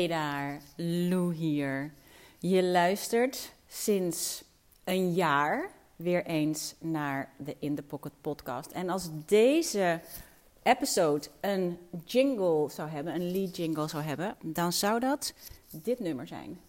Hey daar, Lou hier. Je luistert sinds een jaar weer eens naar de In The Pocket podcast. En als deze episode een jingle zou hebben, een lead jingle zou hebben, dan zou dat dit nummer zijn.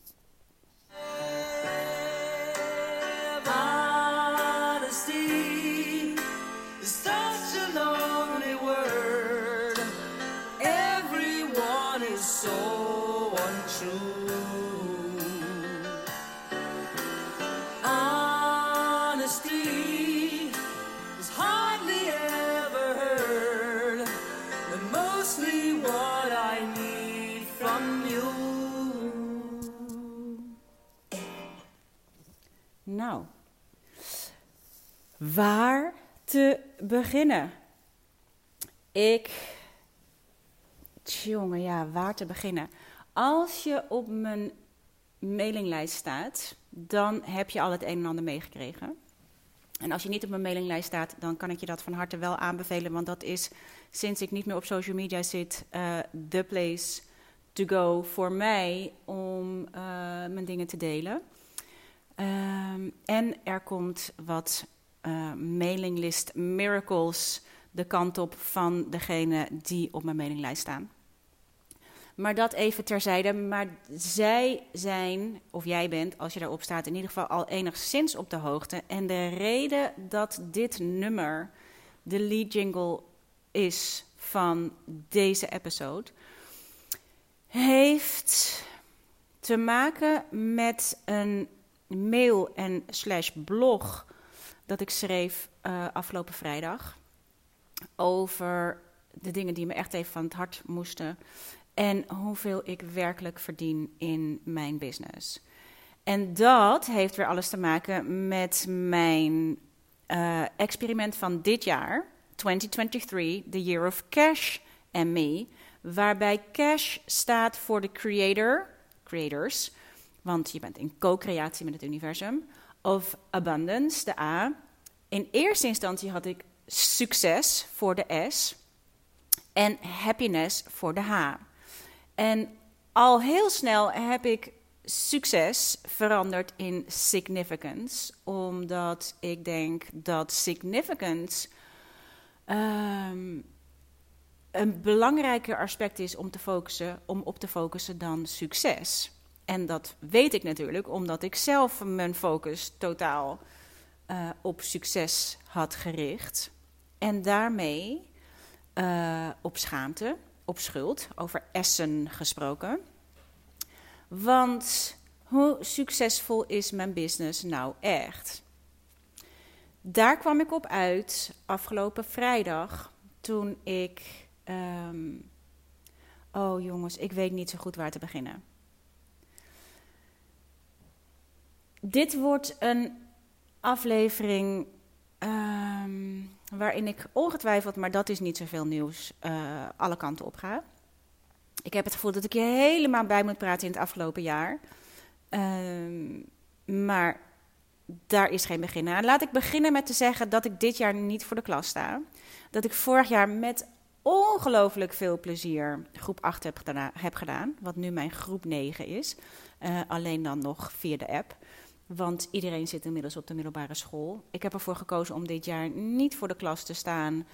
Waar te beginnen? Ik. Jongen, ja, waar te beginnen? Als je op mijn mailinglijst staat, dan heb je al het een en ander meegekregen. En als je niet op mijn mailinglijst staat, dan kan ik je dat van harte wel aanbevelen. Want dat is sinds ik niet meer op social media zit, eh the place to go voor mij om eh, mijn dingen te delen. Ehm, en er komt wat eh, mailinglist miracles de kant op van degene die op mijn mailinglijst staan. Maar dat even terzijde. Maar zij zijn, of jij bent, als je daarop staat, in ieder geval al enigszins op de hoogte. En de reden dat dit nummer de lead jingle is van deze episode, heeft te maken met een mail en slash blog dat ik schreef eh, afgelopen vrijdag over de dingen die me echt even van het hart moesten en hoeveel ik werkelijk verdien in mijn business. En dat heeft weer alles te maken met mijn eh, experiment van dit jaar, 2023, The Year of Cash and Me, waarbij cash staat voor de creator, creators, want je bent in co-creatie met het universum, of abundance, de A. In eerste instantie had ik succes voor de S en happiness voor de H. En al heel snel heb ik succes veranderd in significance, omdat ik denk dat significance ehm, een belangrijker aspect is om, te focussen, om op te focussen dan succes. En dat weet ik natuurlijk omdat ik zelf mijn focus totaal eh, op succes had gericht. En daarmee eh, op schaamte, op schuld, over essen gesproken. Want hoe succesvol is mijn business nou echt? Daar kwam ik op uit afgelopen vrijdag toen ik. ehm, oh jongens, ik weet niet zo goed waar te beginnen. Dit wordt een aflevering ehm, waarin ik ongetwijfeld, maar dat is niet zoveel nieuws, eh, alle kanten op ga. Ik heb het gevoel dat ik je helemaal bij moet praten in het afgelopen jaar. Ehm, maar daar is geen begin aan. Laat ik beginnen met te zeggen dat ik dit jaar niet voor de klas sta. Dat ik vorig jaar met ongelooflijk veel plezier groep 8 heb gedaan, heb gedaan wat nu mijn groep 9 is. Eh, alleen dan nog via de app. Want iedereen zit inmiddels op de middelbare school. Ik heb ervoor gekozen om dit jaar niet voor de klas te staan.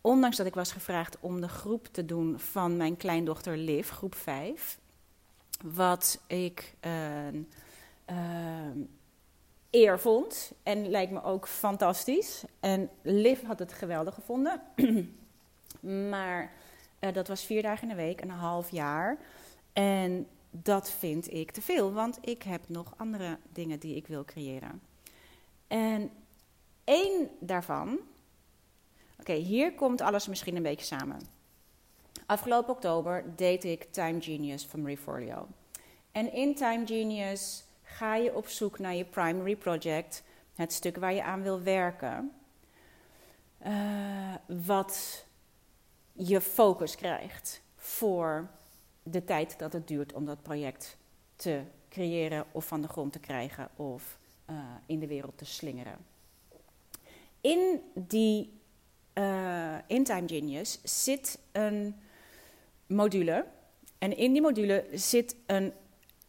Ondanks dat ik was gevraagd om de groep te doen van mijn kleindochter Liv, groep 5. Wat ik een ehm, eer vond. En lijkt me ook fantastisch. En Liv had het geweldig gevonden. maar eh, dat was vier dagen in de week, een half jaar. En dat vind ik te veel, want ik heb nog andere dingen die ik wil creëren. En één daarvan. Oké, hier komt alles misschien een beetje samen. Afgelopen oktober deed ik Time Genius van Marie Forleo. En in Time Genius ga je op zoek naar je primary project, het stuk waar je aan wil werken, eh, wat je focus krijgt voor de tijd dat het duurt om dat project te creëren of van de grond te krijgen of uh, in de wereld te slingeren. In die uh, in Time Genius zit een module En in die module zit een,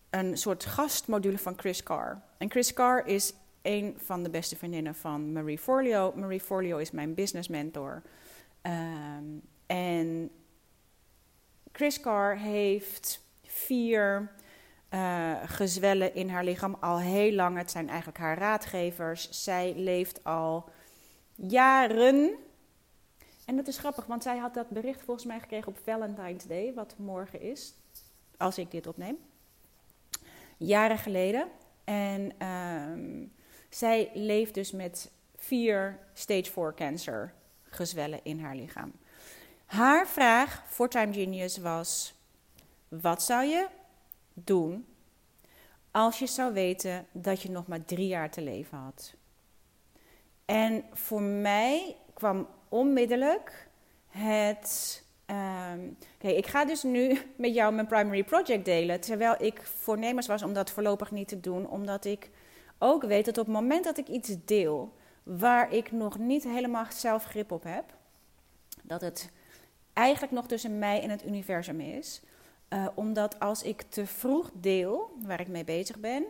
een soort gastmodule van Chris Carr. En Chris Carr is een van de beste vriendinnen van Marie Forleo. Marie Forleo is mijn business mentor. Ehm, en Chris Carr heeft vier uh, gezwellen in haar lichaam al heel lang. Het zijn eigenlijk haar raadgevers. Zij leeft al jaren. En dat is grappig, want zij had dat bericht volgens mij gekregen op Valentine's Day, wat morgen is, als ik dit opneem. Jaren geleden. En uh, zij leeft dus met vier stage 4 cancer gezwellen in haar lichaam. Haar vraag voor Time Genius was: wat zou je doen als je zou weten dat je nog maar drie jaar te leven had? En voor mij kwam onmiddellijk het. Um, ik ga dus nu met jou mijn primary project delen. Terwijl ik voornemens was om dat voorlopig niet te doen, omdat ik ook weet dat op het moment dat ik iets deel waar ik nog niet helemaal zelf grip op heb, dat het eigenlijk nog tussen mij en het universum is. Uh, omdat als ik te vroeg deel waar ik mee bezig ben,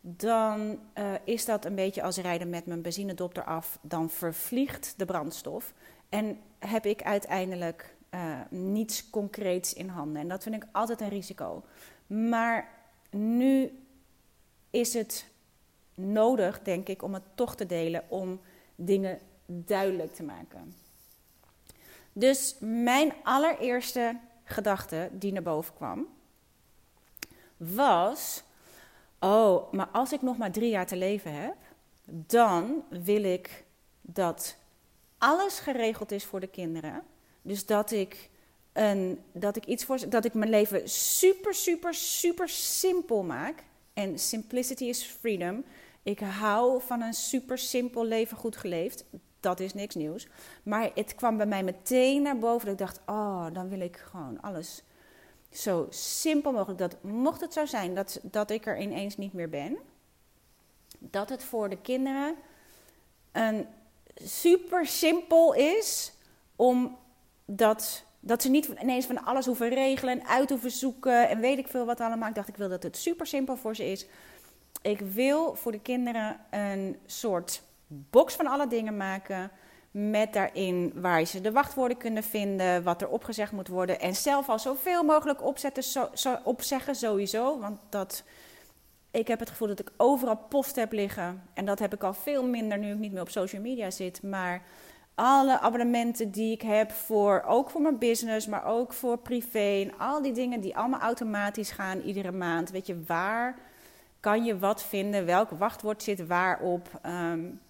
dan uh, is dat een beetje als rijden met mijn benzinedop eraf. Dan vervliegt de brandstof en heb ik uiteindelijk uh, niets concreets in handen. En dat vind ik altijd een risico. Maar nu is het nodig, denk ik, om het toch te delen, om dingen duidelijk te maken. Dus mijn allereerste gedachte die naar boven kwam, was: Oh, maar als ik nog maar drie jaar te leven heb, dan wil ik dat alles geregeld is voor de kinderen. Dus dat ik, een, dat ik iets voor dat ik mijn leven super, super, super simpel maak. En simplicity is freedom. Ik hou van een super simpel leven goed geleefd. Dat is niks nieuws. Maar het kwam bij mij meteen naar boven. Dat ik dacht, oh, dan wil ik gewoon alles zo simpel mogelijk. Dat mocht het zo zijn dat, dat ik er ineens niet meer ben. Dat het voor de kinderen een super simpel is om dat, dat ze niet ineens van alles hoeven regelen en uit hoeven zoeken en weet ik veel wat allemaal. Ik dacht, ik wil dat het super simpel voor ze is. Ik wil voor de kinderen een soort box van alle dingen maken. Met daarin waar ze de wachtwoorden kunnen vinden, wat er opgezegd moet worden. En zelf al zoveel mogelijk opzetten, opzeggen sowieso. Want dat, ik heb het gevoel dat ik overal post heb liggen. En dat heb ik al veel minder nu ik niet meer op social media zit. Maar alle abonnementen die ik heb voor, ook voor mijn business, maar ook voor privé. En al die dingen die allemaal automatisch gaan iedere maand. Weet je, waar kan je wat vinden? Welk wachtwoord zit waarop? Um,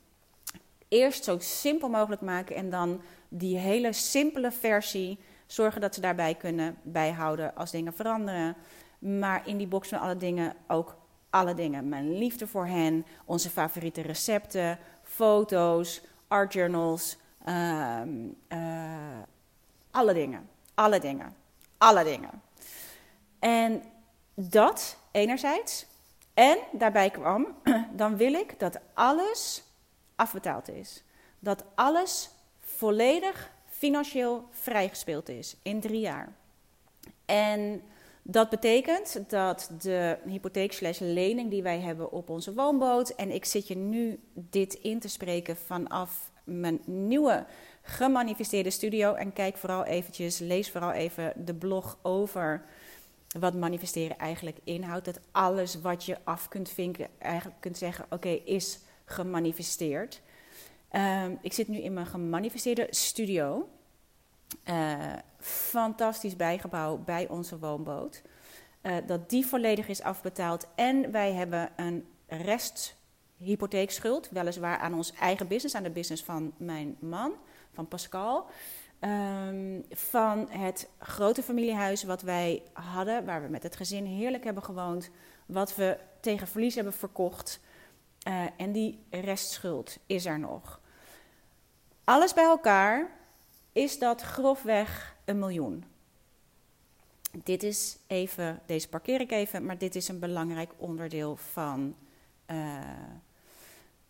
eerst zo simpel mogelijk maken en dan die hele simpele versie zorgen dat ze daarbij kunnen bijhouden als dingen veranderen. Maar in die box van alle dingen ook alle dingen. Mijn liefde voor hen, onze favoriete recepten, foto's, art journals, uh, uh, alle dingen. Alle dingen. Alle dingen. En dat enerzijds. En daarbij kwam, dan wil ik dat alles afbetaald is. Dat alles volledig financieel vrijgespeeld is in drie jaar. En dat betekent dat de hypotheek lening die wij hebben op onze woonboot... en ik zit je nu dit in te spreken vanaf mijn nieuwe gemanifesteerde studio... en kijk vooral eventjes, lees vooral even de blog over wat manifesteren eigenlijk inhoudt. Dat alles wat je af kunt vinken, eigenlijk kunt zeggen: oké, is gemanifesteerd. Uh, ik zit nu in mijn gemanifesteerde studio. Uh, fantastisch bijgebouw bij onze woonboot. Uh, dat die volledig is afbetaald. En wij hebben een resthypotheekschuld, weliswaar aan ons eigen business, aan de business van mijn man, van Pascal. Um, van het grote familiehuis wat wij hadden, waar we met het gezin heerlijk hebben gewoond, wat we tegen verlies hebben verkocht. Uh, en die restschuld is er nog. Alles bij elkaar is dat grofweg een miljoen. Dit is even, deze parkeer ik even, maar dit is een belangrijk onderdeel van, uh,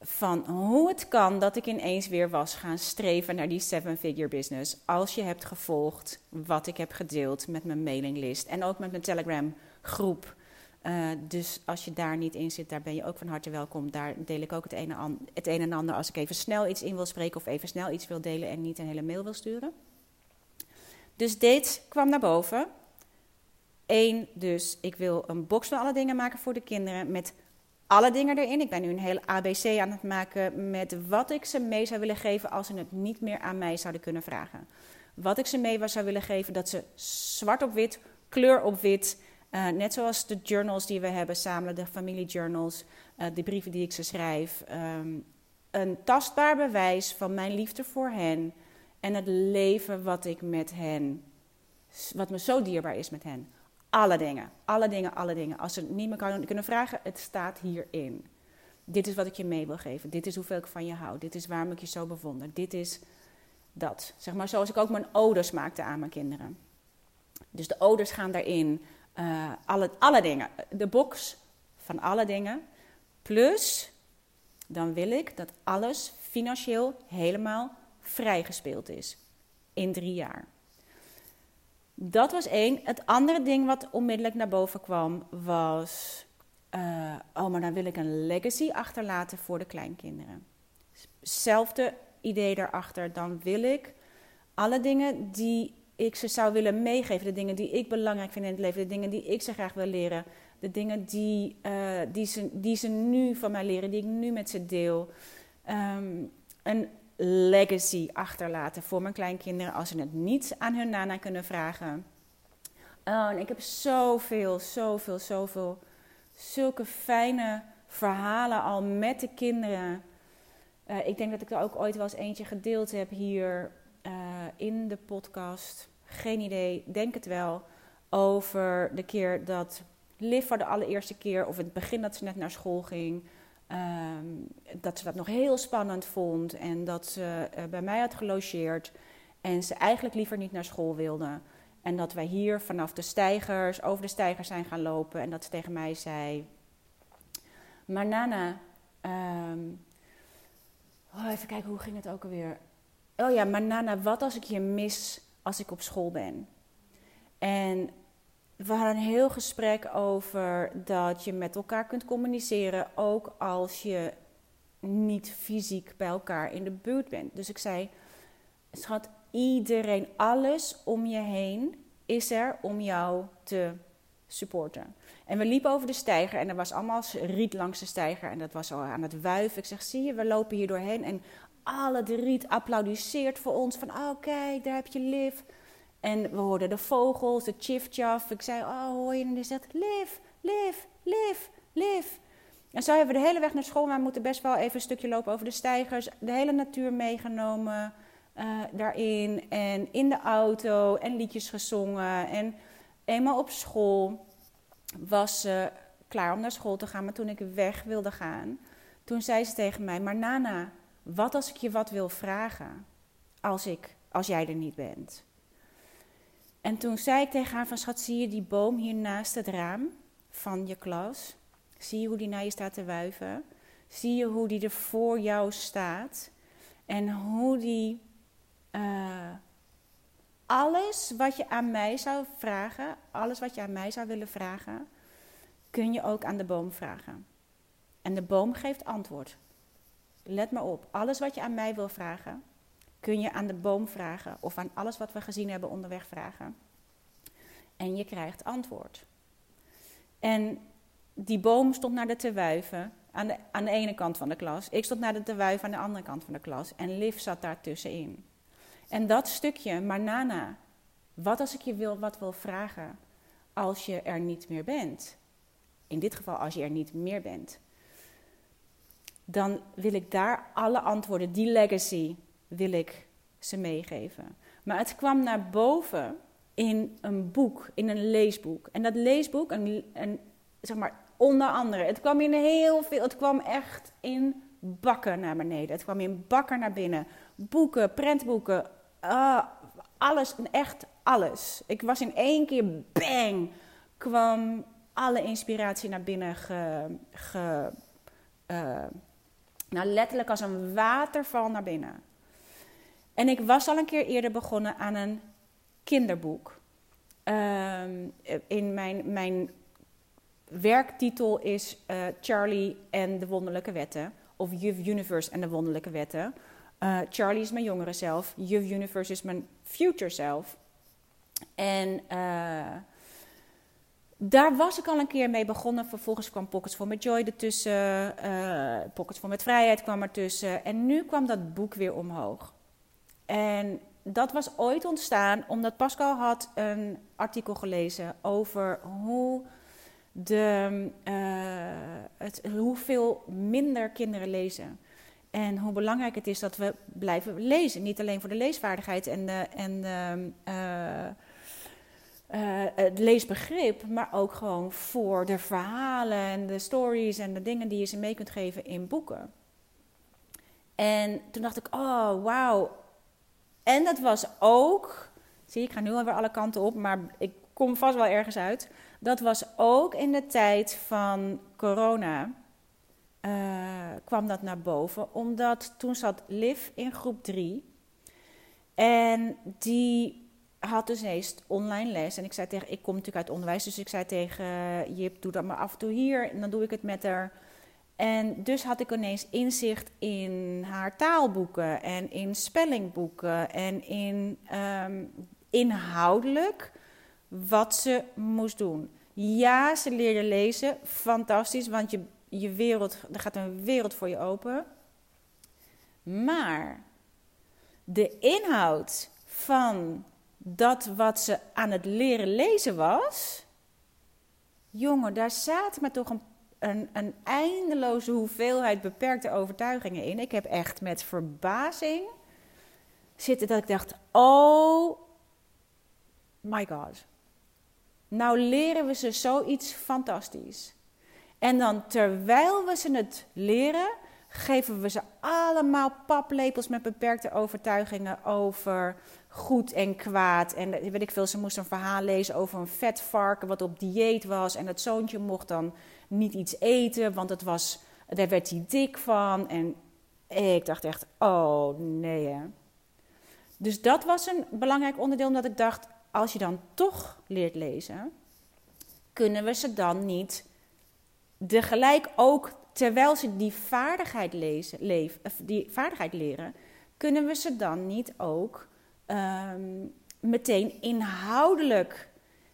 van hoe het kan dat ik ineens weer was gaan streven naar die seven-figure business. Als je hebt gevolgd wat ik heb gedeeld met mijn mailinglist en ook met mijn Telegram groep. Uh, dus als je daar niet in zit, daar ben je ook van harte welkom. Daar deel ik ook het een, en het een en ander als ik even snel iets in wil spreken of even snel iets wil delen en niet een hele mail wil sturen. Dus dit kwam naar boven. Eén, dus ik wil een box van alle dingen maken voor de kinderen met alle dingen erin. Ik ben nu een hele ABC aan het maken met wat ik ze mee zou willen geven als ze het niet meer aan mij zouden kunnen vragen. Wat ik ze mee zou willen geven, dat ze zwart op wit, kleur op wit, uh, net zoals de journals die we hebben samen, de familiejournals, uh, de brieven die ik ze schrijf. Um, een tastbaar bewijs van mijn liefde voor hen en het leven wat ik met hen, wat me zo dierbaar is met hen. Alle dingen, alle dingen, alle dingen. Als ze het niet meer kunnen vragen, het staat hierin. Dit is wat ik je mee wil geven. Dit is hoeveel ik van je hou. Dit is waarom ik je zo bewonder. Dit is dat. Zeg maar zoals ik ook mijn oders maakte aan mijn kinderen. Dus de oders gaan daarin. Uh, alle, alle dingen. De box van alle dingen. Plus, dan wil ik dat alles financieel helemaal vrijgespeeld is. In drie jaar. Dat was één. Het andere ding wat onmiddellijk naar boven kwam was... Uh, oh, maar dan wil ik een legacy achterlaten voor de kleinkinderen. Hetzelfde idee daarachter. Dan wil ik alle dingen die ik ze zou willen meegeven... de dingen die ik belangrijk vind in het leven... de dingen die ik ze graag wil leren... de dingen die, uh, die, ze, die ze nu van mij leren... die ik nu met ze deel... Um, een legacy achterlaten voor mijn kleinkinderen als ze het niet aan hun nana kunnen vragen. Oh, en ik heb zoveel, zoveel, zoveel, zulke fijne verhalen al met de kinderen. Uh, ik denk dat ik er ook ooit wel eens eentje gedeeld heb hier uh, in de podcast. Geen idee, denk het wel. Over de keer dat Liv voor de allereerste keer, of het begin dat ze net naar school ging, Um, dat ze dat nog heel spannend vond en dat ze uh, bij mij had gelogeerd en ze eigenlijk liever niet naar school wilde. En dat wij hier vanaf de stijgers, over de stijgers zijn gaan lopen en dat ze tegen mij zei: Maar Nana, um, oh, even kijken, hoe ging het ook alweer? Oh ja, maar Nana, wat als ik je mis als ik op school ben? En we hadden een heel gesprek over dat je met elkaar kunt communiceren, ook als je niet fysiek bij elkaar in de buurt bent. Dus ik zei, schat, iedereen, alles om je heen is er om jou te supporten. En we liepen over de steiger en er was allemaal riet langs de steiger en dat was al aan het wuiven. Ik zeg, zie je, we lopen hier doorheen en alle riet applaudisseert voor ons van, oh kijk, daar heb je Liv. En we hoorden de vogels, de chif-chaf. Ik zei, oh, hoor je? En die zegt, live, live, live, live. En zo hebben we de hele weg naar school, maar we moeten best wel even een stukje lopen over de stijgers. De hele natuur meegenomen uh, daarin. En in de auto en liedjes gezongen. En eenmaal op school was ze klaar om naar school te gaan. Maar toen ik weg wilde gaan, toen zei ze tegen mij... Maar Nana, wat als ik je wat wil vragen als, ik, als jij er niet bent? En toen zei ik tegen haar van schat, zie je die boom hier naast het raam van je klas? Zie je hoe die naar je staat te wuiven? Zie je hoe die er voor jou staat? En hoe die uh, alles wat je aan mij zou vragen, alles wat je aan mij zou willen vragen, kun je ook aan de boom vragen. En de boom geeft antwoord. Let maar op, alles wat je aan mij wil vragen, kun je aan de boom vragen of aan alles wat we gezien hebben onderweg vragen. En je krijgt antwoord. En die boom stond naar de te aan de, aan de ene kant van de klas. Ik stond naar de te aan de andere kant van de klas. En Liv zat daar tussenin. En dat stukje, maar Nana, wat als ik je wil, wat wil vragen als je er niet meer bent? In dit geval als je er niet meer bent. Dan wil ik daar alle antwoorden, die legacy, wil ik ze meegeven. Maar het kwam naar boven in een boek, in een leesboek. En dat leesboek, en, zeg maar onder andere, het kwam in heel veel, het kwam echt in bakken naar beneden. Het kwam in bakken naar binnen. Boeken, prentboeken, uh, alles, echt alles. Ik was in één keer, bang, kwam alle inspiratie naar binnen ge, uh, Nou, letterlijk als een waterval naar binnen. En ik was al een keer eerder begonnen aan een kinderboek. Ehm, in mijn, mijn werktitel is eh, Charlie en de wonderlijke wetten. Of Juf Universe en de wonderlijke wetten. Uh, Charlie is mijn jongere zelf. Juf Universe is mijn future zelf. En uh, daar was ik al een keer mee begonnen. Vervolgens kwam Pockets for My Joy ertussen. Uh, Pockets for Met Vrijheid kwam ertussen. En nu kwam dat boek weer omhoog. En dat was ooit ontstaan omdat Pascal had een artikel gelezen over hoe de, uh, het, hoeveel minder kinderen lezen. En hoe belangrijk het is dat we blijven lezen. Niet alleen voor de leesvaardigheid en de, en de, uh, uh, het leesbegrip, maar ook gewoon voor de verhalen en de stories en de dingen die je ze mee kunt geven in boeken. En toen dacht ik, oh wauw. En dat was ook, zie ik ga nu alweer alle kanten op, maar ik kom vast wel ergens uit. Dat was ook in de tijd van corona. Uh, kwam dat naar boven, omdat toen zat Liv in groep 3. En die had dus eerst online les. En ik zei tegen, ik kom natuurlijk uit onderwijs, dus ik zei tegen Jip, doe dat maar af en toe hier. En dan doe ik het met haar. En dus had ik ineens inzicht in haar taalboeken en in spellingboeken en in um, inhoudelijk wat ze moest doen. Ja, ze leerde lezen, fantastisch, want je, je wereld, er gaat een wereld voor je open. Maar de inhoud van dat wat ze aan het leren lezen was. Jongen, daar zaten maar toch een, een, een eindeloze hoeveelheid beperkte overtuigingen in. Ik heb echt met verbazing zitten dat ik dacht: oh my god. Nou leren we ze zoiets fantastisch. En dan terwijl we ze het leren, geven we ze allemaal paplepels met beperkte overtuigingen over goed en kwaad. En weet ik veel, ze moest een verhaal lezen over een vetvarken wat op dieet was. En het zoontje mocht dan niet iets eten, want het was, daar werd hij dik van. En ik dacht echt, oh nee hè. Dus dat was een belangrijk onderdeel, omdat ik dacht, als je dan toch leert lezen, kunnen we ze dan niet tegelijk ook, terwijl ze die vaardigheid, lezen, die vaardigheid leren, kunnen we ze dan niet ook um, meteen inhoudelijk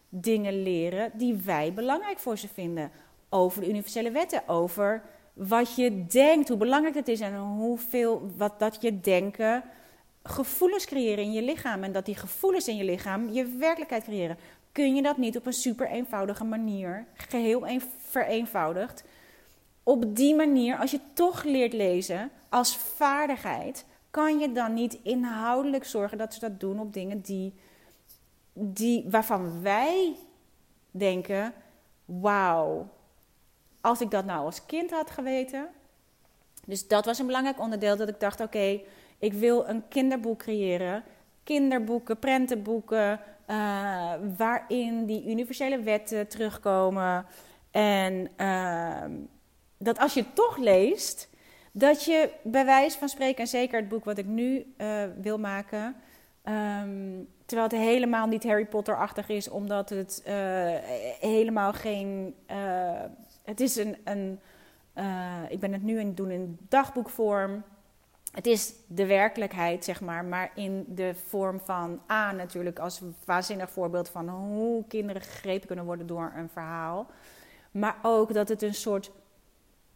dingen leren die wij belangrijk voor ze vinden. Over de universele wetten, over wat je denkt, hoe belangrijk het is en hoeveel wat dat je denken gevoelens creëren in je lichaam. En dat die gevoelens in je lichaam je werkelijkheid creëren. Kun je dat niet op een super eenvoudige manier, geheel een, vereenvoudigd, op die manier, als je toch leert lezen als vaardigheid, kan je dan niet inhoudelijk zorgen dat ze dat doen op dingen die, die, waarvan wij denken: wauw, als ik dat nou als kind had geweten. Dus dat was een belangrijk onderdeel dat ik dacht: oké, ik wil een kinderboek creëren. Kinderboeken, prentenboeken, uh, waarin die universele wetten terugkomen. En uh, dat als je het toch leest, dat je bij wijze van spreken, en zeker het boek wat ik nu uh, wil maken, um, terwijl het helemaal niet Harry Potter-achtig is, omdat het uh, helemaal geen. Uh, het is een. een ik ben het nu het doen in dagboekvorm. Het is de werkelijkheid, zeg maar, maar in de vorm van A natuurlijk als waanzinnig voorbeeld van hoe kinderen gegrepen kunnen worden door een verhaal. Maar ook dat het een soort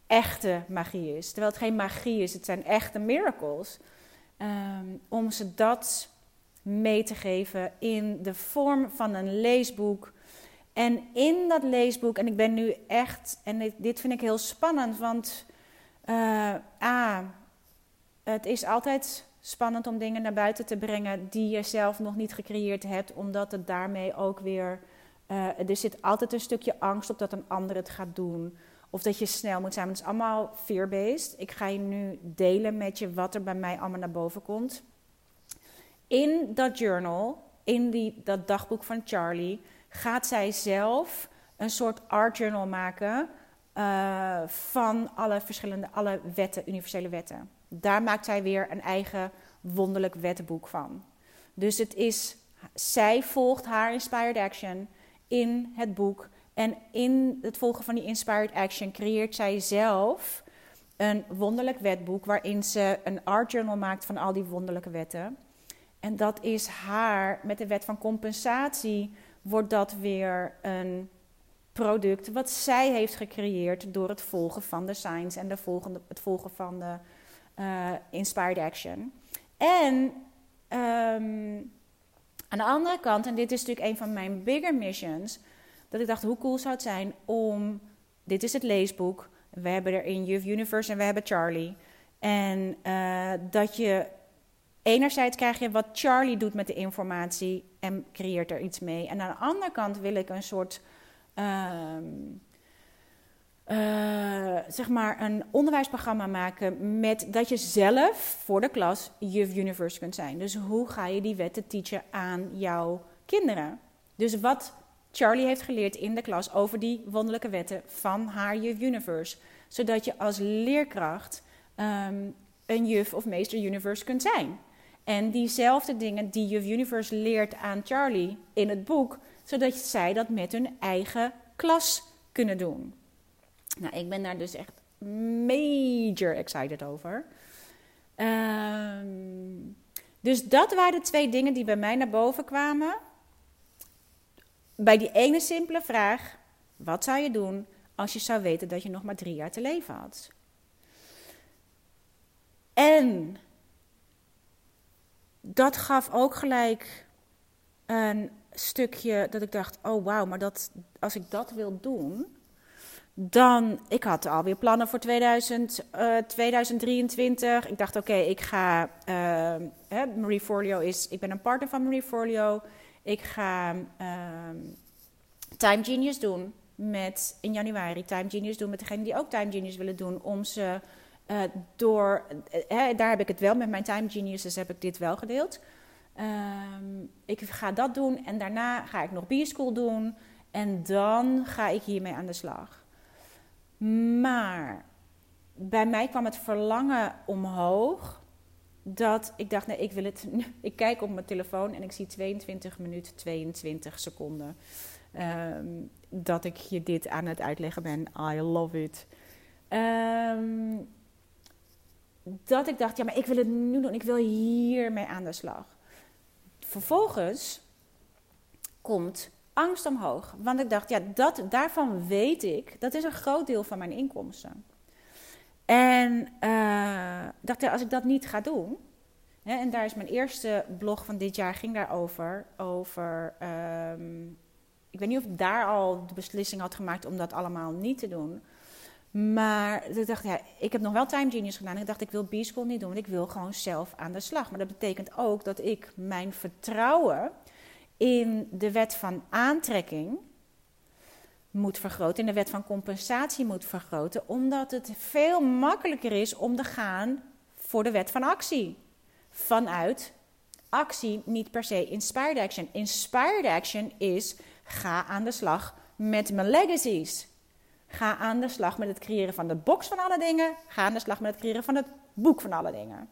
echte magie is. Terwijl het geen magie is, het zijn echte miracles. Um, om ze dat mee te geven in de vorm van een leesboek. En in dat leesboek, en ik ben nu echt, en dit, vind ik heel spannend, want uh, A, het is altijd spannend om dingen naar buiten te brengen die je zelf nog niet gecreëerd hebt, omdat het daarmee ook weer. Uh, er zit altijd een stukje angst op dat een ander het gaat doen. Of dat je snel moet zijn. het is allemaal fear-based. Ik ga je nu delen met je wat er bij mij allemaal naar boven komt. In dat journal, in die, dat dagboek van Charlie, gaat zij zelf een soort art journal maken. eh, van alle verschillende, alle wetten, universele wetten. Daar maakt zij weer een eigen wonderlijk wetboek van. Dus het is, zij volgt haar inspired action in het boek. En in het volgen van die inspired action creëert zij zelf een wonderlijk wetboek waarin ze een art journal maakt van al die wonderlijke wetten. En dat is haar, met de wet van compensatie, wordt dat weer een product wat zij heeft gecreëerd door het volgen van de signs en de volgende, het volgen van de uh, inspired action. En ehm, aan de andere kant, en dit is natuurlijk een van mijn bigger missions, dat ik dacht, hoe cool zou het zijn om, dit is het leesboek, we hebben er in Universe en we hebben Charlie. En uh, dat je enerzijds krijg je wat Charlie doet met de informatie en creëert er iets mee. En aan de andere kant wil ik een soort, um, uh, zeg maar, een onderwijsprogramma maken met dat je zelf voor de klas Youth Universe kunt zijn. Dus hoe ga je die wetten teachen aan jouw kinderen? Dus wat Charlie heeft geleerd in de klas over die wonderlijke wetten van haar Juf Universe. Zodat je als leerkracht um, een juf of meester Universe kunt zijn. En diezelfde dingen die Juf Universe leert aan Charlie in het boek, zodat zij dat met hun eigen klas kunnen doen. Nou, ik ben daar dus echt major excited over. Um, dus dat waren de twee dingen die bij mij naar boven kwamen bij die ene simpele vraag: wat zou je doen als je zou weten dat je nog maar drie jaar te leven had? En dat gaf ook gelijk een stukje dat ik dacht: oh wauw, maar dat, als ik dat wil doen. Dan, ik had alweer plannen voor 2000, uh, 2023. Ik dacht, oké, ik ga, uh, Marie Forleo is, ik ben een partner van Marie Forleo. Ik ga um, Time Genius doen met, in januari. Time Genius doen met degenen die ook Time Genius willen doen. Om ze uh, door, uh, daar heb ik het wel met mijn Time Geniuses, heb ik dit wel gedeeld. Um, ik ga dat doen en daarna ga ik nog B-School doen. En dan ga ik hiermee aan de slag. Maar bij mij kwam het verlangen omhoog dat ik dacht, nee, ik wil het. Ik kijk op mijn telefoon en ik zie 22 minuten 22 seconden. Um, dat ik je dit aan het uitleggen ben. I love it. Um, dat ik dacht, ja, maar ik wil het nu doen. Ik wil hiermee aan de slag. Vervolgens komt angst omhoog. Want ik dacht, ja, dat, daarvan weet ik, dat is een groot deel van mijn inkomsten. En uh, dacht, als ik dat niet ga doen, hè, en daar is mijn eerste blog van dit jaar ging daarover, over, um, ik weet niet of ik daar al de beslissing had gemaakt om dat allemaal niet te doen. Maar ik dacht, ja, ik heb nog wel Time Genius gedaan. Ik dacht, ik wil B-School niet doen, want ik wil gewoon zelf aan de slag. Maar dat betekent ook dat ik mijn vertrouwen in de wet van aantrekking moet vergroten, in de wet van compensatie moet vergroten, omdat het veel makkelijker is om te gaan voor de wet van actie. Vanuit actie, niet per se inspired action. Inspired action is ga aan de slag met mijn legacies. Ga aan de slag met het creëren van de box van alle dingen. Ga aan de slag met het creëren van het boek van alle dingen.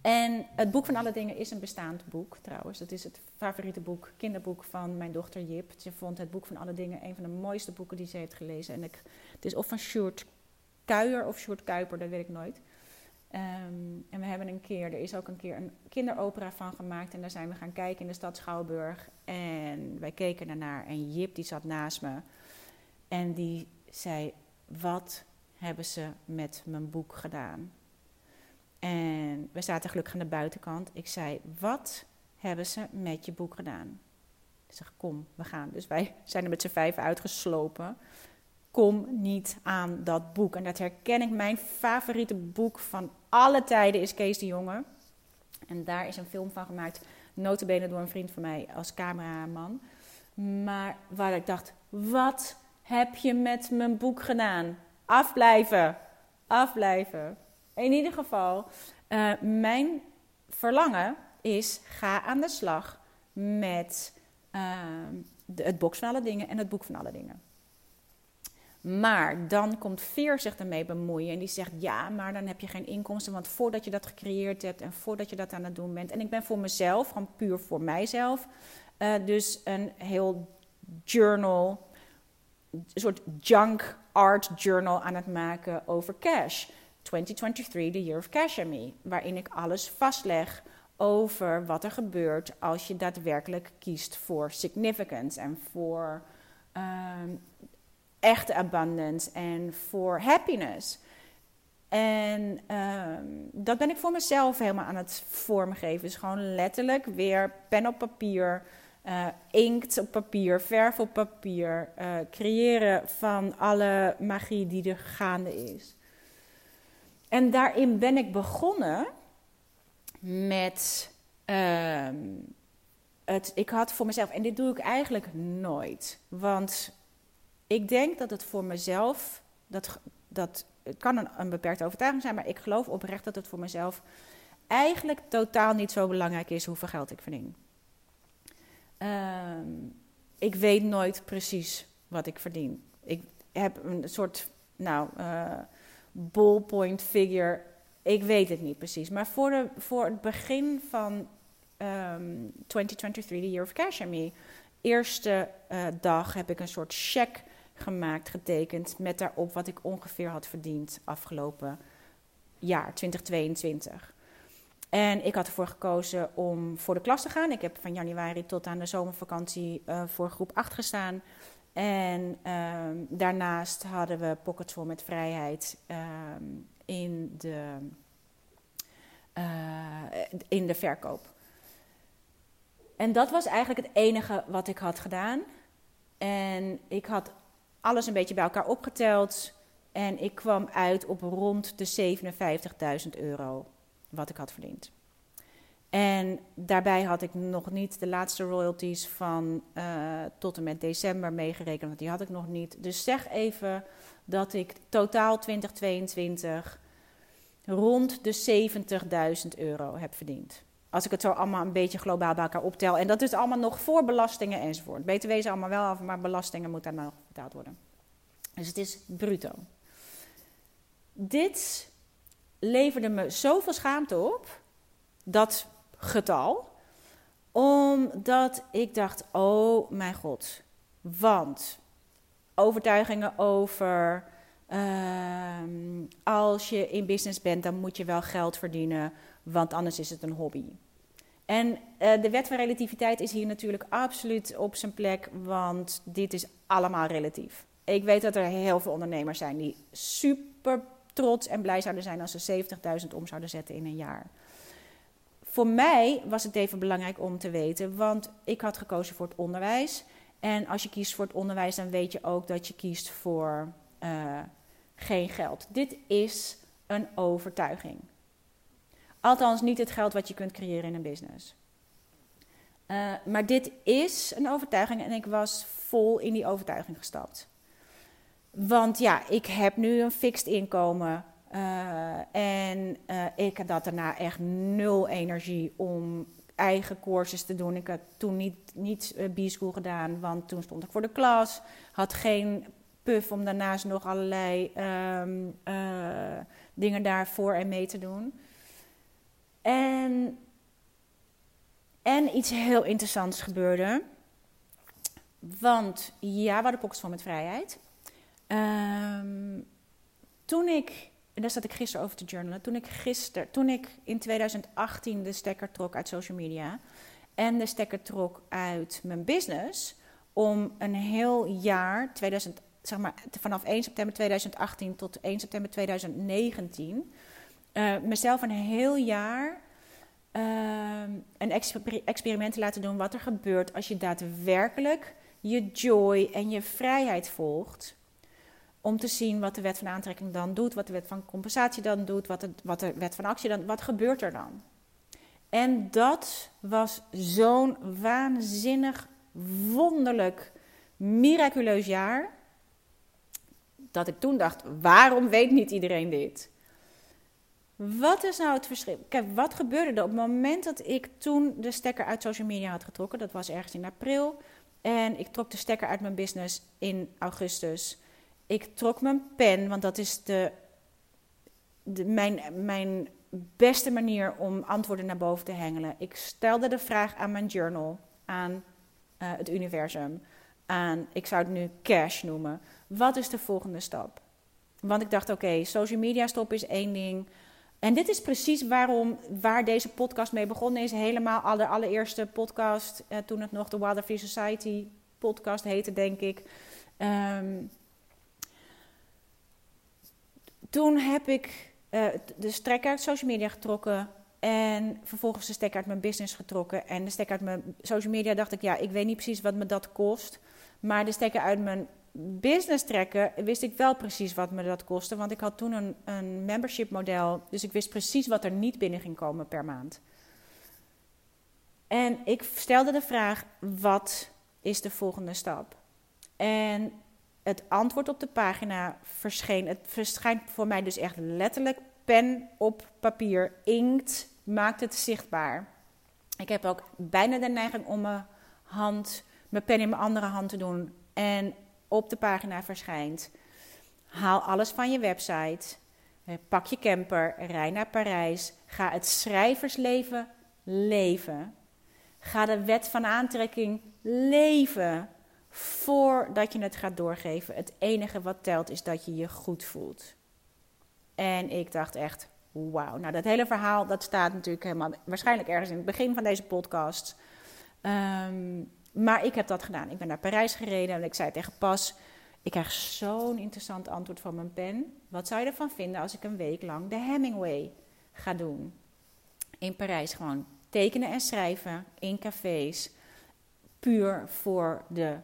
En het boek van alle dingen is een bestaand boek trouwens. Dat is het favoriete boek, kinderboek van mijn dochter Jip. Ze vond het boek van alle dingen een van de mooiste boeken die ze heeft gelezen. En ik, het is of van Sjoerd Kuijer of Sjoerd Kuiper, dat weet ik nooit. Um, en we hebben een keer, er is ook een keer een kinderopera van gemaakt. En daar zijn we gaan kijken in de stad Schouwburg. En wij keken daarnaar en Jip die zat naast me. En die zei, wat hebben ze met mijn boek gedaan? En we zaten gelukkig aan de buitenkant. Ik zei, wat hebben ze met je boek gedaan? Ik zeg, kom, we gaan. Dus wij zijn er met z'n vijf uitgeslopen. Kom niet aan dat boek. En dat herken ik. Mijn favoriete boek van alle tijden is Kees de Jonge. En daar is een film van gemaakt. Notabene door een vriend van mij als cameraman. Maar waar ik dacht, wat heb je met mijn boek gedaan? Afblijven. Afblijven. In ieder geval, uh, mijn verlangen is: ga aan de slag met uh, de, het box van alle dingen en het boek van alle dingen. Maar dan komt Veer zich ermee bemoeien en die zegt: Ja, maar dan heb je geen inkomsten. Want voordat je dat gecreëerd hebt en voordat je dat aan het doen bent. En ik ben voor mezelf, gewoon puur voor mijzelf, uh, dus een heel journal, een soort junk art journal aan het maken over cash. 2023, the year of cash me. Waarin ik alles vastleg over wat er gebeurt als je daadwerkelijk kiest voor significance en voor um, echte abundance en voor happiness. En um, dat ben ik voor mezelf helemaal aan het vormgeven. Dus gewoon letterlijk weer pen op papier, uh, inkt op papier, verf op papier. Uh, creëren van alle magie die er gaande is. En daarin ben ik begonnen met. Uh, het, ik had voor mezelf, en dit doe ik eigenlijk nooit. Want ik denk dat het voor mezelf, dat, dat, het kan een, een beperkte overtuiging zijn, maar ik geloof oprecht dat het voor mezelf eigenlijk totaal niet zo belangrijk is hoeveel geld ik verdien. Uh, ik weet nooit precies wat ik verdien. Ik heb een soort, nou, uh, ballpoint figure. Ik weet het niet precies. Maar voor, de, voor het begin van um, 2023, The Year of Cash Me, eerste uh, dag heb ik een soort check gemaakt, getekend, met daarop wat ik ongeveer had verdiend afgelopen jaar, 2022. En ik had ervoor gekozen om voor de klas te gaan. Ik heb van januari tot aan de zomervakantie uh, voor groep 8 gestaan. En um, daarnaast hadden we Pockets Vol met Vrijheid um, in, de, uh, in de verkoop. En dat was eigenlijk het enige wat ik had gedaan. En ik had alles een beetje bij elkaar opgeteld. En ik kwam uit op rond de 57.000 euro wat ik had verdiend. En daarbij had ik nog niet de laatste royalties van uh, tot en met december meegerekend, want die had ik nog niet. Dus zeg even dat ik totaal 2022 rond de 70.000 euro heb verdiend. Als ik het zo allemaal een beetje globaal bij elkaar optel. En dat is allemaal nog voor belastingen enzovoort. BTW is allemaal wel af, maar belastingen moeten dan nog betaald worden. Dus het is bruto. Dit leverde me zoveel schaamte op, dat getal, omdat ik dacht: oh mijn god. Want overtuigingen over. Uh, als je in business bent, dan moet je wel geld verdienen, want anders is het een hobby. En uh, de wet van relativiteit is hier natuurlijk absoluut op zijn plek, want dit is allemaal relatief. Ik weet dat er heel veel ondernemers zijn die super trots en blij zouden zijn als ze 70.000 om zouden zetten in een jaar. Voor mij was het even belangrijk om te weten, want ik had gekozen voor het onderwijs. En als je kiest voor het onderwijs, dan weet je ook dat je kiest voor uh, geen geld. Dit is een overtuiging. Althans, niet het geld wat je kunt creëren in een business. Uh, maar dit is een overtuiging en ik was vol in die overtuiging gestapt. Want ja, ik heb nu een fixed inkomen. Uh, en uh, ik had daarna echt nul energie om eigen courses te doen. Ik had toen niet, niet uh, B-school gedaan, want toen stond ik voor de klas. Had geen puff om daarnaast nog allerlei um, dingen daarvoor en mee te doen. En, en iets heel interessants gebeurde. Want ja, we hadden pockets van met vrijheid. Um, toen ik, en daar zat ik gisteren over te journalen, toen ik gisteren, toen ik in 2018 de stekker trok uit social media en de stekker trok uit mijn business, om een heel jaar, 2000, zeg maar, vanaf 1 september 2018 tot 1 september 2019, uh, mezelf een heel jaar uh, een exper experiment te laten doen wat er gebeurt als je daadwerkelijk je joy en je vrijheid volgt om te zien wat de wet van aantrekking dan doet, wat de wet van compensatie dan doet, wat de, wat de wet van actie dan, wat gebeurt er dan? En dat was zo'n waanzinnig, wonderlijk, miraculeus jaar, dat ik toen dacht, waarom weet niet iedereen dit? Wat is nou het verschil? Kijk, wat gebeurde er op het moment dat ik toen de stekker uit social media had getrokken? Dat was ergens in april. En ik trok de stekker uit mijn business in augustus. Ik trok mijn pen, want dat is de, de, mijn, mijn beste manier om antwoorden naar boven te hengelen. Ik stelde de vraag aan mijn journal, aan eh, het universum, aan, ik zou het nu cash noemen. Wat is de volgende stap? Want ik dacht, oké, social media stop is één ding. En dit is precies waarom, waar deze podcast mee begonnen is. Helemaal de allereerste podcast, eh, toen het nog de Wilder Free Society podcast heette, denk ik. Ehm, toen heb ik uh, de strek uit social media getrokken. En vervolgens de stek uit mijn business getrokken. En de stek uit mijn social media dacht ik, ja, ik weet niet precies wat me dat kost. Maar de stekker uit mijn business trekken, wist ik wel precies wat me dat kostte. Want ik had toen een, een membership model. Dus ik wist precies wat er niet binnen ging komen per maand. En ik stelde de vraag: wat is de volgende stap? En het antwoord op de pagina verscheen. Het verschijnt voor mij dus echt letterlijk pen op papier. Inkt maakt het zichtbaar. Ik heb ook bijna de neiging om mijn hand, mijn pen in mijn andere hand te doen. En op de pagina verschijnt. Haal alles van je website. Pak je camper, rij naar Parijs. Ga het schrijversleven leven. Ga de wet van aantrekking leven voordat je het gaat doorgeven. Het enige wat telt is dat je je goed voelt. En ik dacht echt, wauw. Nou, dat hele verhaal dat staat natuurlijk helemaal, waarschijnlijk ergens in het begin van deze podcast. Um, maar ik heb dat gedaan. Ik ben naar Parijs gereden en ik zei tegen Pas: Ik krijg zo'n interessant antwoord van mijn pen. Wat zou je ervan vinden als ik een week lang de Hemingway ga doen? In Parijs gewoon tekenen en schrijven in cafés. Puur voor de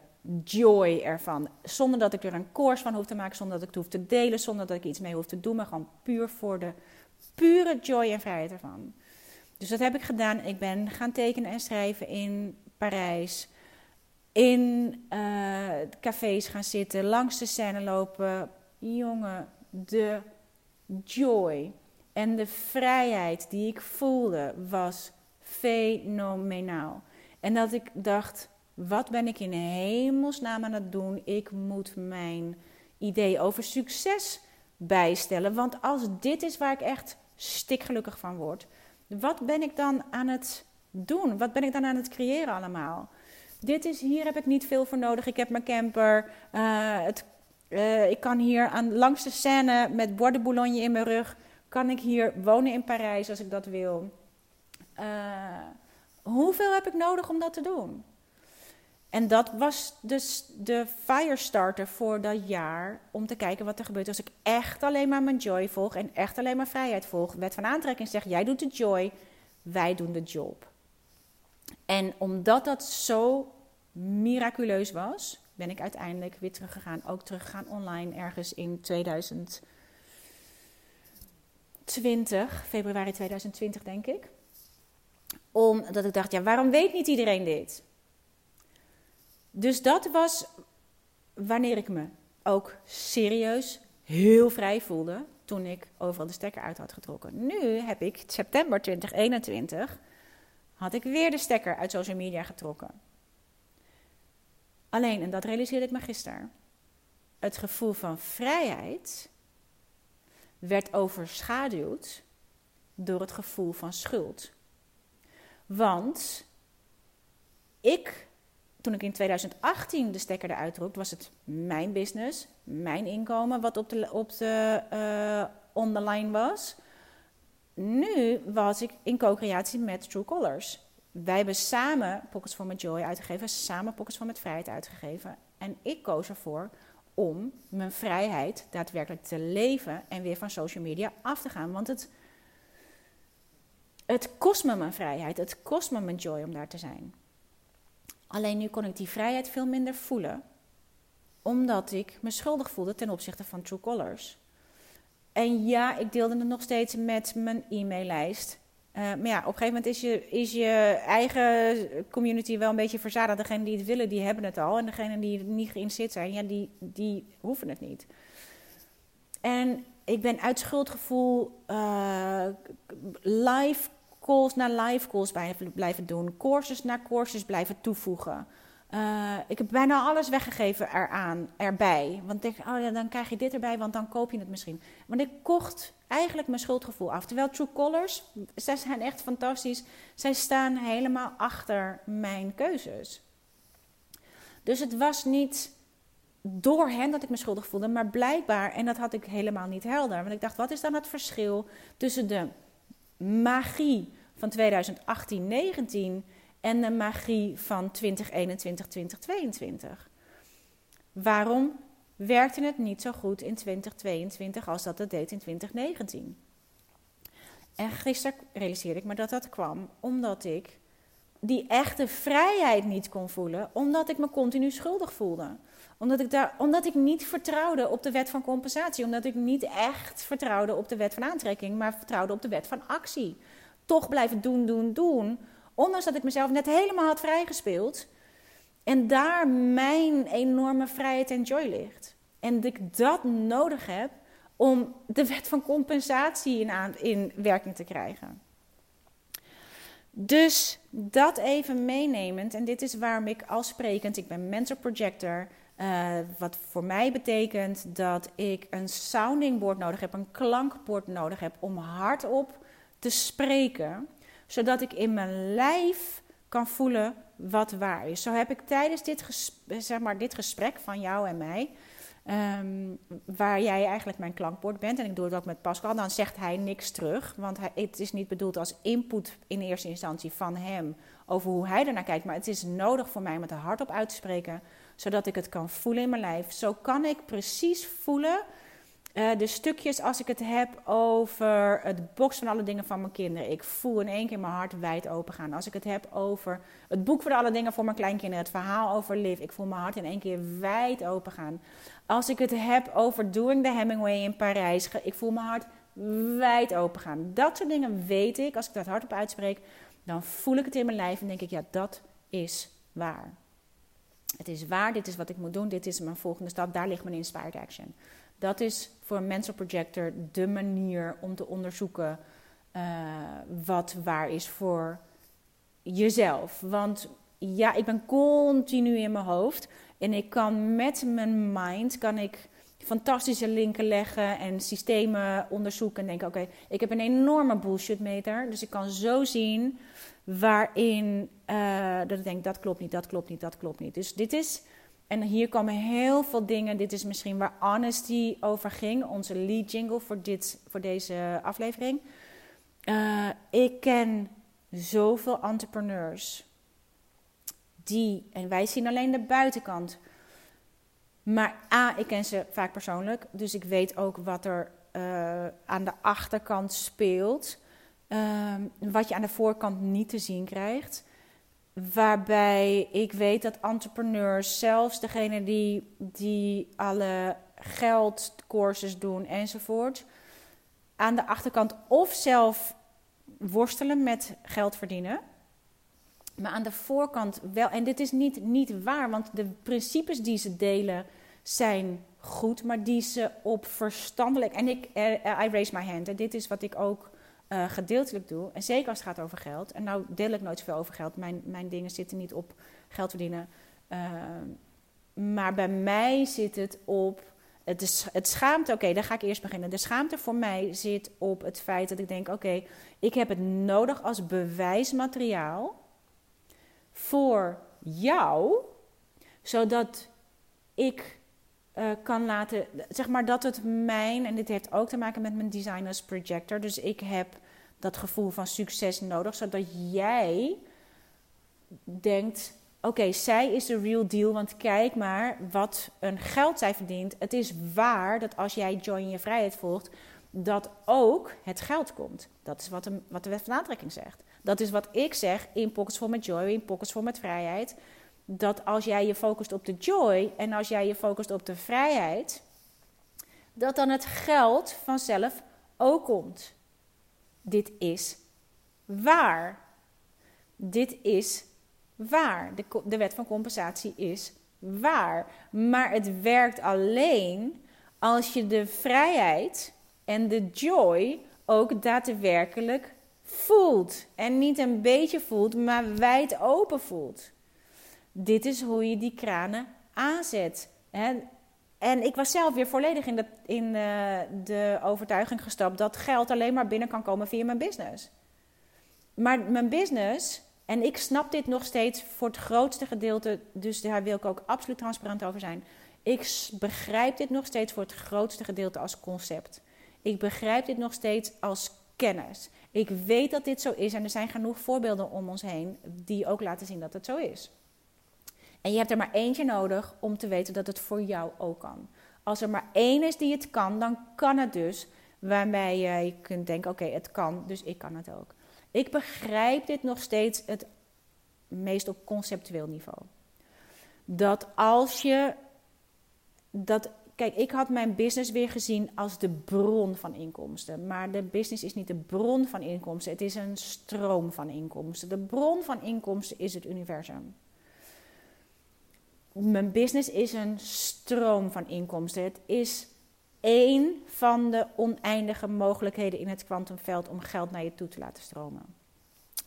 joy ervan. Zonder dat ik er een course van hoef te maken, zonder dat ik het hoef te delen, zonder dat ik iets mee hoef te doen, maar gewoon puur voor de pure joy en vrijheid ervan. Dus dat heb ik gedaan. Ik ben gaan tekenen en schrijven in Parijs in uh, cafés gaan zitten, langs de scène lopen. Jongen, de joy en de vrijheid die ik voelde was fenomenaal. En dat ik dacht, wat ben ik in hemelsnaam aan het doen? Ik moet mijn idee over succes bijstellen. Want als dit is waar ik echt stikgelukkig van word, wat ben ik dan aan het doen? Wat ben ik dan aan het creëren allemaal? dit is, hier heb ik niet veel voor nodig. Ik heb mijn camper. Uh, het, uh, ik kan hier aan, langs de Seine met Bois Boulogne in mijn rug. Kan ik hier wonen in Parijs als ik dat wil. Uh, hoeveel heb ik nodig om dat te doen? En dat was dus de firestarter voor dat jaar. Om te kijken wat er gebeurt als ik echt alleen maar mijn joy volg. En echt alleen maar vrijheid volg. Wet van aantrekking zegt, jij doet de joy, wij doen de job. En omdat dat zo miraculeus was, ben ik uiteindelijk weer teruggegaan. Ook teruggegaan online ergens in 2020, februari 2020 denk ik. Omdat ik dacht, ja, waarom weet niet iedereen dit? Dus dat was wanneer ik me ook serieus heel vrij voelde toen ik overal de stekker uit had getrokken. Nu heb ik september 2021 had ik weer de stekker uit social media getrokken. Alleen, en dat realiseerde ik me gisteren, het gevoel van vrijheid werd overschaduwd door het gevoel van schuld. Want ik, toen ik in 2018 de stekker eruit trok, was het mijn business, mijn inkomen wat op de, op de uh, on the line was nu was ik in co-creatie met True Colors. Wij hebben samen Pockets for My Joy uitgegeven, samen Pockets for My Vrijheid uitgegeven. En ik koos ervoor om mijn vrijheid daadwerkelijk te leven en weer van social media af te gaan. Want het, het kost me mijn vrijheid, het kost me mijn joy om daar te zijn. Alleen nu kon ik die vrijheid veel minder voelen, omdat ik me schuldig voelde ten opzichte van True Colors. En ja, ik deelde het nog steeds met mijn e-maillijst. Uh, maar ja, op een gegeven moment is je, is je eigen community wel een beetje verzadigd. Degenen die het willen, die hebben het al. En degenen die er niet geïnteresseerd zijn, ja, die, die hoeven het niet. En ik ben uit schuldgevoel uh, live calls naar live calls blijven, doen. Courses naar courses blijven toevoegen. Eh, ik heb bijna alles weggegeven eraan, erbij. Want ik denk, oh ja, dan krijg je dit erbij, want dan koop je het misschien. Want ik kocht eigenlijk mijn schuldgevoel af. Terwijl True Colors, zij zijn echt fantastisch. Zij staan helemaal achter mijn keuzes. Dus het was niet door hen dat ik me schuldig voelde, maar blijkbaar, en dat had ik helemaal niet helder. Want ik dacht, wat is dan het verschil tussen de magie van 2018-19 en de magie van 2021, 2022. Waarom werkte het niet zo goed in 2022 als dat het deed in 2019? En gisteren realiseerde ik me dat dat kwam omdat ik die echte vrijheid niet kon voelen, omdat ik me continu schuldig voelde. Omdat ik, daar, omdat ik niet vertrouwde op de wet van compensatie, omdat ik niet echt vertrouwde op de wet van aantrekking, maar vertrouwde op de wet van actie. Toch blijven doen, doen, doen, Ondanks dat ik mezelf net helemaal had vrijgespeeld. En daar mijn enorme vrijheid en joy ligt. En dat ik dat nodig heb om de wet van compensatie in, in werking te krijgen. Dus dat even meenemend. En dit is waarom ik als sprekend, ik ben mentor projector. Uh, wat voor mij betekent dat ik een sounding board nodig heb, een klankbord nodig heb om hardop te spreken zodat ik in mijn lijf kan voelen wat waar is. Zo heb ik tijdens dit, gesprek, zeg maar, dit gesprek van jou en mij, ehm, waar jij eigenlijk mijn klankbord bent, en ik doe het ook met Pascal, dan zegt hij niks terug, want het is niet bedoeld als input in eerste instantie van hem over hoe hij ernaar kijkt, maar het is nodig voor mij om het er hardop uit te spreken, zodat ik het kan voelen in mijn lijf. Zo kan ik precies voelen uh, de stukjes als ik het heb over het box van alle dingen van mijn kinderen. Ik voel in één keer mijn hart wijd open gaan. Als ik het heb over het boek van alle dingen voor mijn kleinkinderen. Het verhaal over Liv. Ik voel mijn hart in één keer wijd open gaan. Als ik het heb over Doing the Hemingway in Parijs. Ik voel mijn hart wijd open gaan. Dat soort dingen weet ik. Als ik dat hardop uitspreek, dan voel ik het in mijn lijf en denk ik, ja, dat is waar. Het is waar, dit is wat ik moet doen, dit is mijn volgende stap, daar ligt mijn inspired action. Dat is voor een mental projector de manier om te onderzoeken uh, wat waar is voor jezelf. Want ja, ik ben continu in mijn hoofd en ik kan met mijn mind kan ik fantastische linken leggen en systemen onderzoeken en denken: oké, ik heb een enorme bullshit meter, dus ik kan zo zien waarin uh, dat ik denk dat klopt niet, dat klopt niet, dat klopt niet. Dus dit is en hier komen heel veel dingen. Dit is misschien waar Honesty over ging, onze lead jingle voor, dit, voor deze aflevering. Uh, ik ken zoveel entrepreneurs die, en wij zien alleen de buitenkant. Maar A, ik ken ze vaak persoonlijk, dus ik weet ook wat er uh, aan de achterkant speelt. Uh, wat je aan de voorkant niet te zien krijgt. Waarbij ik weet dat entrepreneurs, zelfs degene die, die alle geldcourses doen enzovoort, aan de achterkant of zelf worstelen met geld verdienen. Maar aan de voorkant wel. En dit is niet, niet waar, want de principes die ze delen zijn goed, maar die ze op verstandelijk. En ik, uh, I raise my hand. En dit is wat ik ook uh, gedeeltelijk doe. En zeker als het gaat over geld. En nou deel ik nooit zoveel over geld. Mijn, mijn dingen zitten niet op geld verdienen. Uh, maar bij mij zit het op. Het, is, het schaamte, oké, okay, daar ga ik eerst beginnen. De schaamte voor mij zit op het feit dat ik denk: oké, ik heb het nodig als bewijsmateriaal voor jou, zodat ik uh, kan laten, zeg maar dat het mijn, en dit heeft ook te maken met mijn designers projector, dus ik heb dat gevoel van succes nodig, zodat jij denkt, oké, zij is de real deal, want kijk maar wat een geld zij verdient. Het is waar dat als jij Joy in je vrijheid volgt, dat ook het geld komt. Dat is wat de, wat de wet van aantrekking zegt. Dat is wat ik zeg in Pockets for met Joy, in Pockets for met Vrijheid dat als jij je focust op de joy en als jij je focust op de vrijheid, dat dan het geld vanzelf ook komt. Dit is waar. Dit is waar. De, de wet van compensatie is waar. Maar het werkt alleen als je de vrijheid en de joy ook daadwerkelijk voelt. En niet een beetje voelt, maar wijd open voelt. Dit is hoe je die kranen aanzet. En ik was zelf weer volledig in, de, in uh, de overtuiging gestapt dat geld alleen maar binnen kan komen via mijn business. Maar mijn business, en ik snap dit nog steeds voor het grootste gedeelte, dus daar wil ik ook absoluut transparant over zijn. Ik begrijp dit nog steeds voor het grootste gedeelte als concept. Ik begrijp dit nog steeds als kennis. Ik weet dat dit zo is en er zijn genoeg voorbeelden om ons heen die ook laten zien dat het zo is. En je hebt er maar eentje nodig om te weten dat het voor jou ook kan. Als er maar één is die het kan, dan kan het dus. Waarmee je kunt denken: oké, het kan, dus ik kan het ook. Ik begrijp dit nog steeds het meest op conceptueel niveau. Dat als je dat Kijk, ik had mijn business weer gezien als de bron van inkomsten. Maar de business is niet de bron van inkomsten, het is een stroom van inkomsten. De bron van inkomsten is het universum. Mijn business is een stroom van inkomsten. Het is één van de oneindige mogelijkheden in het kwantumveld om geld naar je toe te laten stromen.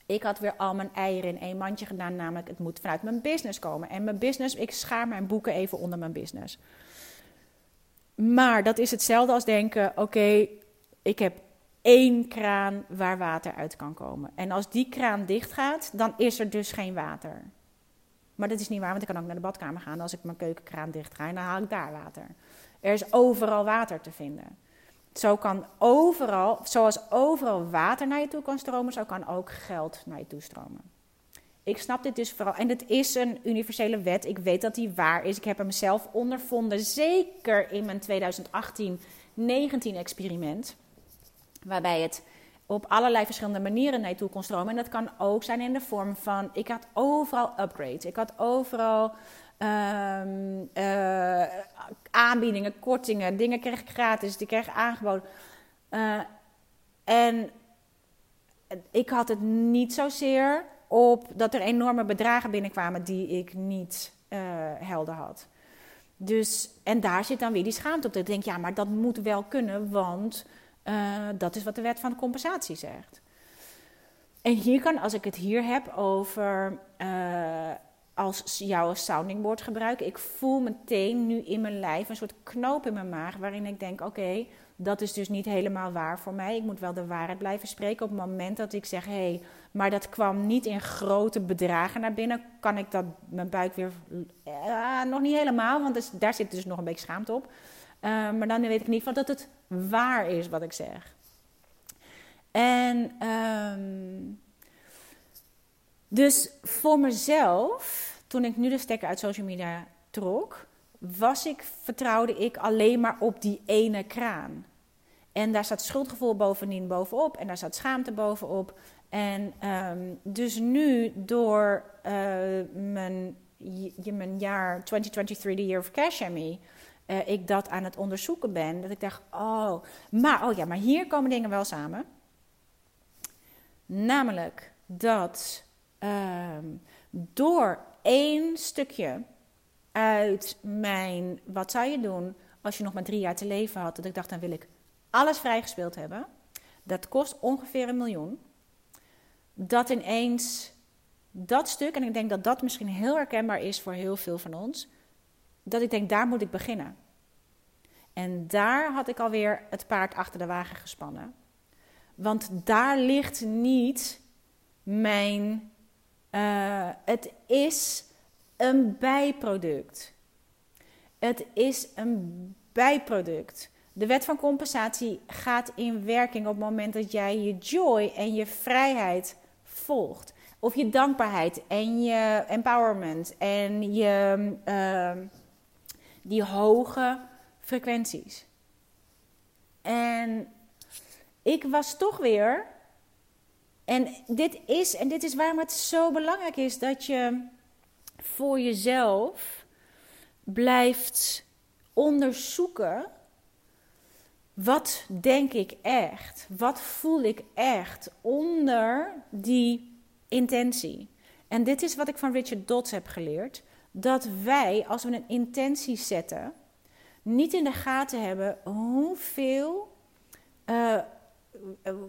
Ik had weer al mijn eieren in één mandje gedaan, namelijk het moet vanuit mijn business komen. En mijn business, ik schaar mijn boeken even onder mijn business. Maar dat is hetzelfde als denken: oké, ik heb één kraan waar water uit kan komen. En als die kraan dicht gaat, dan is er dus geen water. Maar dat is niet waar, want ik kan ook naar de badkamer gaan. Als ik mijn keukenkraan dicht ga, dan haal ik daar water. Er is overal water te vinden. Zo kan overal, zoals overal water naar je toe kan stromen, zo kan ook geld naar je toe stromen. Ik snap dit dus vooral. En het is een universele wet. Ik weet dat die waar is. Ik heb hem zelf ondervonden. Zeker in mijn 2018-19 experiment. Waarbij het op allerlei verschillende manieren naar je toe kon stromen. En dat kan ook zijn in de vorm van. Ik had overal upgrades. Ik had overal. Um, uh, aanbiedingen, kortingen, dingen kreeg ik gratis, die kreeg aangeboden. Uh, en ik had het niet zozeer op dat er enorme bedragen binnenkwamen die ik niet uh, helder had. Dus, en daar zit dan weer die schaamte op. Dat ik denk, ja, maar dat moet wel kunnen, want uh, dat is wat de wet van compensatie zegt. En hier kan, als ik het hier heb over uh, als jouw sounding board gebruiken, ik voel meteen nu in mijn lijf een soort knoop in mijn maag waarin ik denk, oké, dat is dus niet helemaal waar voor mij. Ik moet wel de waarheid blijven spreken. Op het moment dat ik zeg, hé, hey, maar dat kwam niet in grote bedragen naar binnen, kan ik dat mijn buik weer. Uh, nog niet helemaal, want dus, daar zit dus nog een beetje schaamte op. Maar dan weet ik niet van dat het waar is wat ik zeg. En um, dus voor mezelf, toen ik nu de stekker uit social media trok, was ik, vertrouwde ik alleen maar op die ene kraan. En daar staat schuldgevoel bovendien bovenop en daar staat schaamte bovenop. En um, dus nu door uh, mijn, mijn jaar 2023, the year of cash me, uh, ik dat aan het onderzoeken ben, dat ik dacht, oh, maar, oh ja, maar hier komen dingen wel samen. Namelijk dat um, door één stukje uit mijn, wat zou je doen als je nog maar drie jaar te leven had, dat ik dacht, dan wil ik alles vrijgespeeld hebben. Dat kost ongeveer een miljoen. Dat ineens dat stuk, en ik denk dat dat misschien heel herkenbaar is voor heel veel van ons, dat ik denk, daar moet ik beginnen. En daar had ik alweer het paard achter de wagen gespannen. Want daar ligt niet mijn. Uh, het is een bijproduct. Het is een bijproduct. De wet van compensatie gaat in werking op het moment dat jij je joy en je vrijheid volgt. Of je dankbaarheid en je empowerment en je, uh, die hoge frequenties. En ik was toch weer. En dit is, en dit is waarom het zo belangrijk is dat je voor jezelf blijft onderzoeken wat denk ik echt? Wat voel ik echt onder die intentie? En dit is wat ik van Richard Dodds heb geleerd. Dat wij, als we een intentie zetten, niet in de gaten hebben hoeveel uh,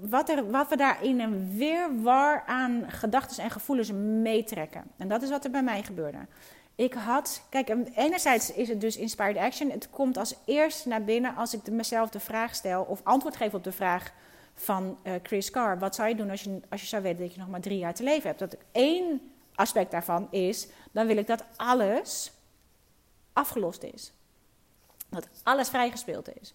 wat, er, wat we daarin een weerwar aan gedachten en gevoelens meetrekken. En dat is wat er bij mij gebeurde. Ik had, kijk, enerzijds is het dus inspired action. Het komt als eerst naar binnen als ik mezelf de vraag stel of antwoord geef op de vraag van uh, Chris Carr. Wat zou je doen als je, als je zou weten dat je nog maar drie jaar te leven hebt? Dat één aspect daarvan is, dan wil ik dat alles afgelost is. Dat alles vrijgespeeld is.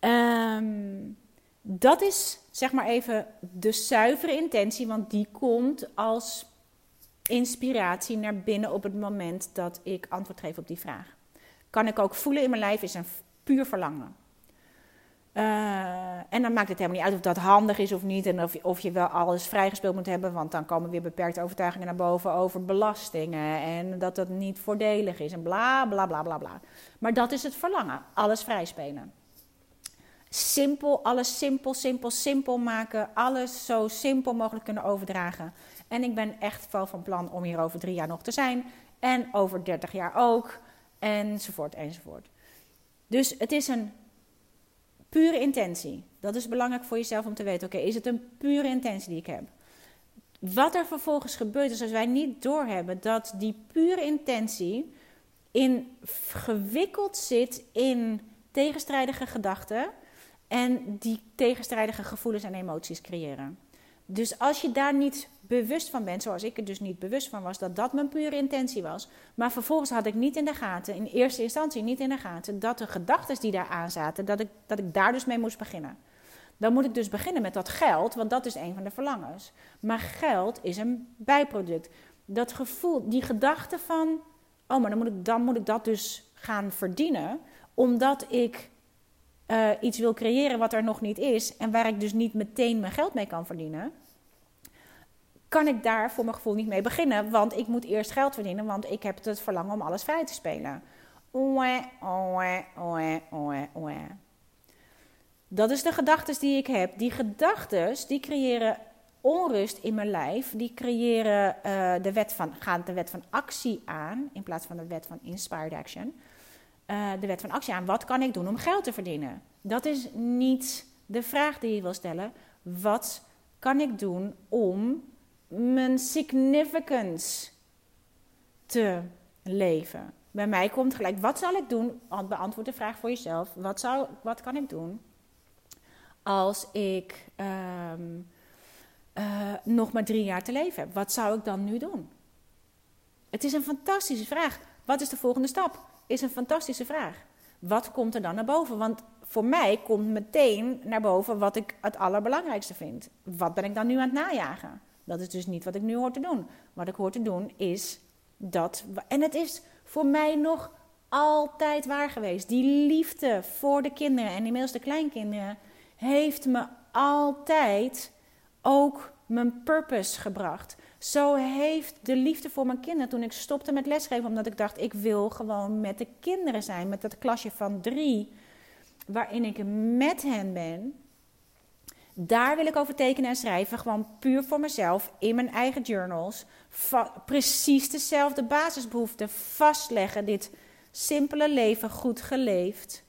Um, dat is zeg maar even de zuivere intentie, want die komt als inspiratie naar binnen op het moment dat ik antwoord geef op die vraag. Kan ik ook voelen in mijn lijf, is een puur verlangen. Uh, en dan maakt het helemaal niet uit of dat handig is of niet. En of, of je wel alles vrijgespeeld moet hebben. Want dan komen weer beperkte overtuigingen naar boven over belastingen. En dat dat niet voordelig is. En bla bla bla bla bla. Maar dat is het verlangen. Alles vrijspelen. Simpel, alles simpel, simpel, simpel maken. Alles zo simpel mogelijk kunnen overdragen. En ik ben echt wel van plan om hier over drie jaar nog te zijn. En over dertig jaar ook. Enzovoort, enzovoort. Dus het is een pure intentie. Dat is belangrijk voor jezelf om te weten. Oké, is het een pure intentie die ik heb? Wat er vervolgens gebeurt is als wij niet doorhebben dat die pure intentie in, gewikkeld zit in tegenstrijdige gedachten en die tegenstrijdige gevoelens en emoties creëren. Dus als je daar niet bewust van bent, zoals ik er dus niet bewust van was, dat dat mijn pure intentie was. Maar vervolgens had ik niet in de gaten, in eerste instantie niet in de gaten, dat de gedachten die daar aan zaten, dat ik, dat ik daar dus mee moest beginnen. Dan moet ik dus beginnen met dat geld, want dat is een van de verlangens. Maar geld is een bijproduct. Dat gevoel, die gedachte van, oh, maar dan moet ik, dan moet ik dat dus gaan verdienen, omdat ik uh, iets wil creëren wat er nog niet is en waar ik dus niet meteen mijn geld mee kan verdienen, kan ik daar voor mijn gevoel niet mee beginnen, want ik moet eerst geld verdienen, want ik heb het verlangen om alles vrij te spelen. Oe, oe, oe, oe, oe. Dat is de gedachten die ik heb. Die gedachten die creëren onrust in mijn lijf. Die creëren uh, de wet van, gaan de wet van actie aan in plaats van de wet van inspired action. Uh, de wet van actie aan. Wat kan ik doen om geld te verdienen? Dat is niet de vraag die je wil stellen. Wat kan ik doen om mijn significance te leven? Bij mij komt gelijk, wat zal ik doen? Beantwoord de vraag voor jezelf. Wat, zou, wat kan ik doen als ik um, uh, nog maar drie jaar te leven heb? Wat zou ik dan nu doen? Het is een fantastische vraag. Wat is de volgende stap? Is een fantastische vraag. Wat komt er dan naar boven? Want voor mij komt meteen naar boven wat ik het allerbelangrijkste vind. Wat ben ik dan nu aan het najagen? Dat is dus niet wat ik nu hoor te doen. Wat ik hoor te doen is dat. En het is voor mij nog altijd waar geweest. Die liefde voor de kinderen en inmiddels de kleinkinderen heeft me altijd ook mijn purpose gebracht. Zo heeft de liefde voor mijn kinderen toen ik stopte met lesgeven, omdat ik dacht: ik wil gewoon met de kinderen zijn, met dat klasje van drie, waarin ik met hen ben. Daar wil ik over tekenen en schrijven, gewoon puur voor mezelf, in mijn eigen journals. precies dezelfde basisbehoeften vastleggen. Dit simpele leven goed geleefd.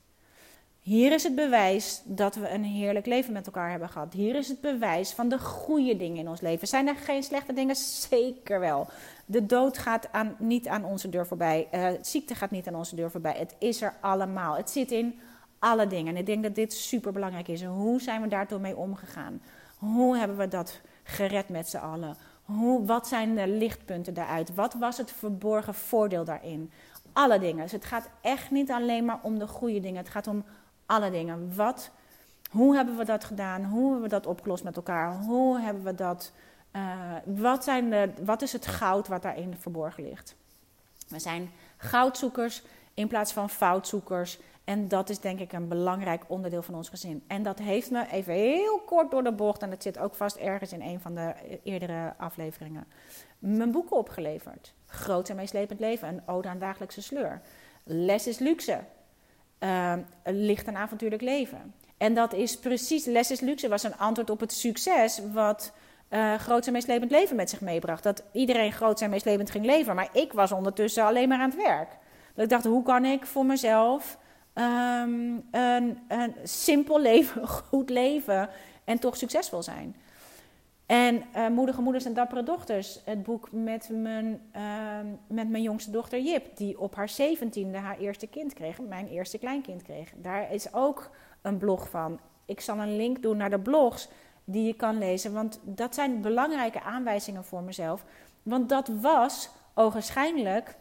Hier is het bewijs dat we een heerlijk leven met elkaar hebben gehad. Hier is het bewijs van de goede dingen in ons leven. Zijn er geen slechte dingen? Zeker wel. De dood gaat aan, niet aan onze deur voorbij. Uh, ziekte gaat niet aan onze deur voorbij. Het is er allemaal. Het zit in alle dingen. En ik denk dat dit super belangrijk is. Hoe zijn we daartoe mee omgegaan? Hoe hebben we dat gered met z'n allen? Hoe, wat zijn de lichtpunten daaruit? Wat was het verborgen voordeel daarin? Alle dingen. Dus het gaat echt niet alleen maar om de goede dingen. Het gaat om alle dingen. Wat, hoe hebben we dat gedaan? Hoe hebben we dat opgelost met elkaar? Hoe hebben we dat. Uh, wat, zijn de, wat is het goud wat daarin verborgen ligt? We zijn goudzoekers in plaats van foutzoekers. En dat is denk ik een belangrijk onderdeel van ons gezin. En dat heeft me even heel kort door de bocht, en dat zit ook vast ergens in een van de eerdere afleveringen, mijn boeken opgeleverd. Groot en meeslepend leven, een ode aan dagelijkse sleur. Les is luxe, uh, licht en avontuurlijk leven. En dat is precies, Les is luxe was een antwoord op het succes wat uh, groot en meeslepend leven met zich meebracht. Dat iedereen groot en meeslepend ging leven, maar ik was ondertussen alleen maar aan het werk. Dat ik dacht, hoe kan ik voor mezelf Ehm, een, een simpel leven, goed leven en toch succesvol zijn. En uh, Moedige Moeders en Dappere Dochters, het boek met mijn, ehm, met mijn jongste dochter Jip, die op haar zeventiende haar eerste kind kreeg, mijn eerste kleinkind kreeg. Daar is ook een blog van. Ik zal een link doen naar de blogs die je kan lezen, want dat zijn belangrijke aanwijzingen voor mezelf. Want dat was ogenschijnlijk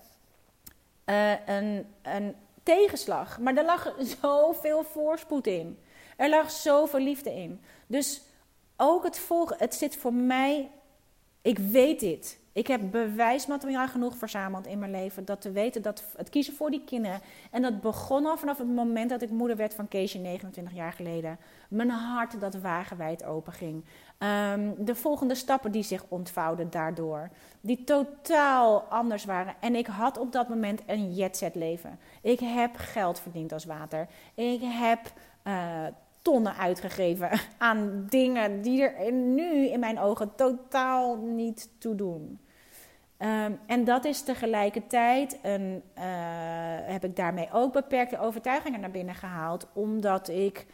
uh, een, een tegenslag, maar er lag zoveel voorspoed in. Er lag zoveel liefde in. Dus ook het volgen, het zit voor mij, ik weet dit. Ik heb bewijsmateriaal genoeg verzameld in mijn leven dat te weten dat het kiezen voor die kinderen. En dat begon al vanaf het moment dat ik moeder werd van Keesje 29 jaar geleden. Mijn hart dat wagenwijd open ging. Ehm, de volgende stappen die zich ontvouwden daardoor. Die totaal anders waren. En ik had op dat moment een jetset leven. Ik heb geld verdiend als water. Ik heb uh, tonnen uitgegeven aan dingen die er nu in mijn ogen totaal niet toe doen. Um, en dat is tegelijkertijd een, uh, heb ik daarmee ook beperkte overtuigingen naar binnen gehaald, omdat ik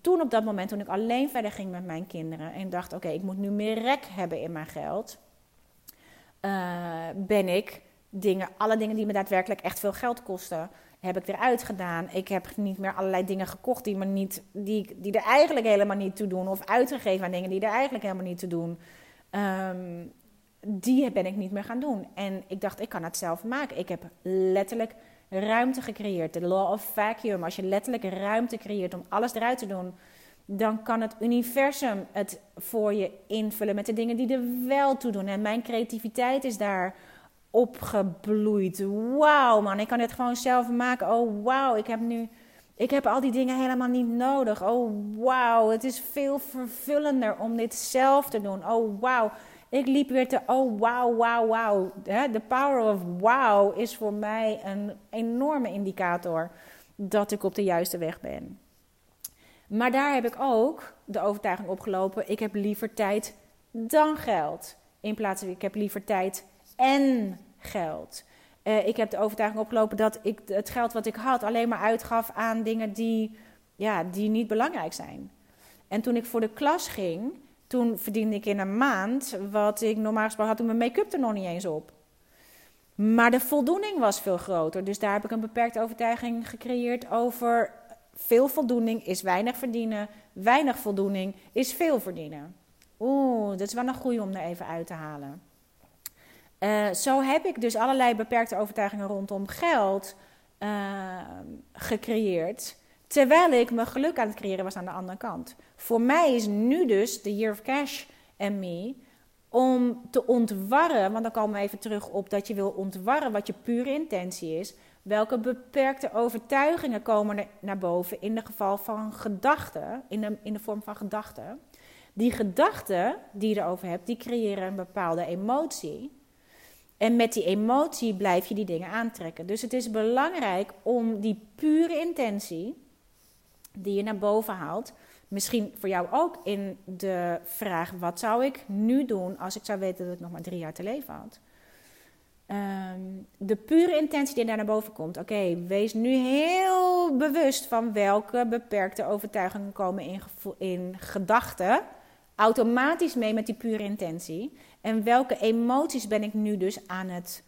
toen op dat moment, toen ik alleen verder ging met mijn kinderen en dacht: oké, ik moet nu meer rek hebben in mijn geld, uh, ben ik dingen, alle dingen die me daadwerkelijk echt veel geld kosten, heb ik eruit gedaan. Ik heb niet meer allerlei dingen gekocht die, me niet, die, die er eigenlijk helemaal niet toe doen. Of uitgegeven aan dingen die er eigenlijk helemaal niet toe doen. Um, die ben ik niet meer gaan doen. En ik dacht, ik kan het zelf maken. Ik heb letterlijk ruimte gecreëerd. De law of vacuum. Als je letterlijk ruimte creëert om alles eruit te doen, dan kan het universum het voor je invullen met de dingen die er wel toe doen. En mijn creativiteit is daar opgebloeid. Wauw, man, ik kan dit gewoon zelf maken. Oh, wauw, ik heb nu. Ik heb al die dingen helemaal niet nodig. Oh, wauw, het is veel vervullender om dit zelf te doen. Oh, wauw. Ik liep weer te, oh wauw, wauw, wauw. De power of wow is voor mij een enorme indicator dat ik op de juiste weg ben. Maar daar heb ik ook de overtuiging opgelopen: ik heb liever tijd dan geld. In plaats van ik heb liever tijd en geld. Uh, ik heb de overtuiging opgelopen dat ik het geld wat ik had alleen maar uitgaf aan dingen die, ja, die niet belangrijk zijn. En toen ik voor de klas ging, toen verdiende ik in een maand wat ik normaal gesproken had toen mijn make-up er nog niet eens op. Maar de voldoening was veel groter. Dus daar heb ik een beperkte overtuiging gecreëerd over veel voldoening is weinig verdienen. Weinig voldoening is veel verdienen. Oeh, dat is wel een goede om er even uit te halen. Uh, zo heb ik dus allerlei beperkte overtuigingen rondom geld uh, gecreëerd. Terwijl ik mijn geluk aan het creëren was aan de andere kant. Voor mij is nu dus de Year of Cash en Me om te ontwarren, want dan komen we even terug op dat je wil ontwarren wat je pure intentie is. Welke beperkte overtuigingen komen er naar boven in de geval van gedachten, in in de vorm van gedachten. Die gedachten die je erover hebt, die creëren een bepaalde emotie. En met die emotie blijf je die dingen aantrekken. Dus het is belangrijk om die pure intentie, die je naar boven haalt. Misschien voor jou ook in de vraag: wat zou ik nu doen als ik zou weten dat ik nog maar drie jaar te leven had? Um, de pure intentie die daar naar boven komt. Oké, wees nu heel bewust van welke beperkte overtuigingen komen in, in gedachten. Automatisch mee met die pure intentie. En welke emoties ben ik nu dus aan het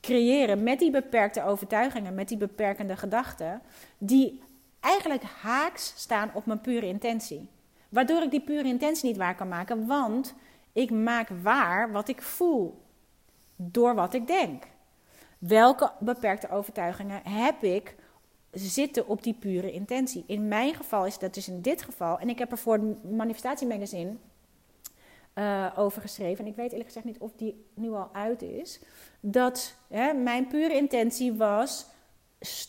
creëren met die beperkte overtuigingen, met die beperkende gedachten, die eigenlijk haaks staan op mijn pure intentie. Waardoor ik die pure intentie niet waar kan maken, want ik maak waar wat ik voel door wat ik denk. Welke beperkte overtuigingen heb ik zitten op die pure intentie? In mijn geval is dat dus in dit geval, en ik heb er voor het manifestatiemagazine uh, over geschreven, en ik weet eerlijk gezegd niet of die nu al uit is, dat hè, mijn pure intentie was,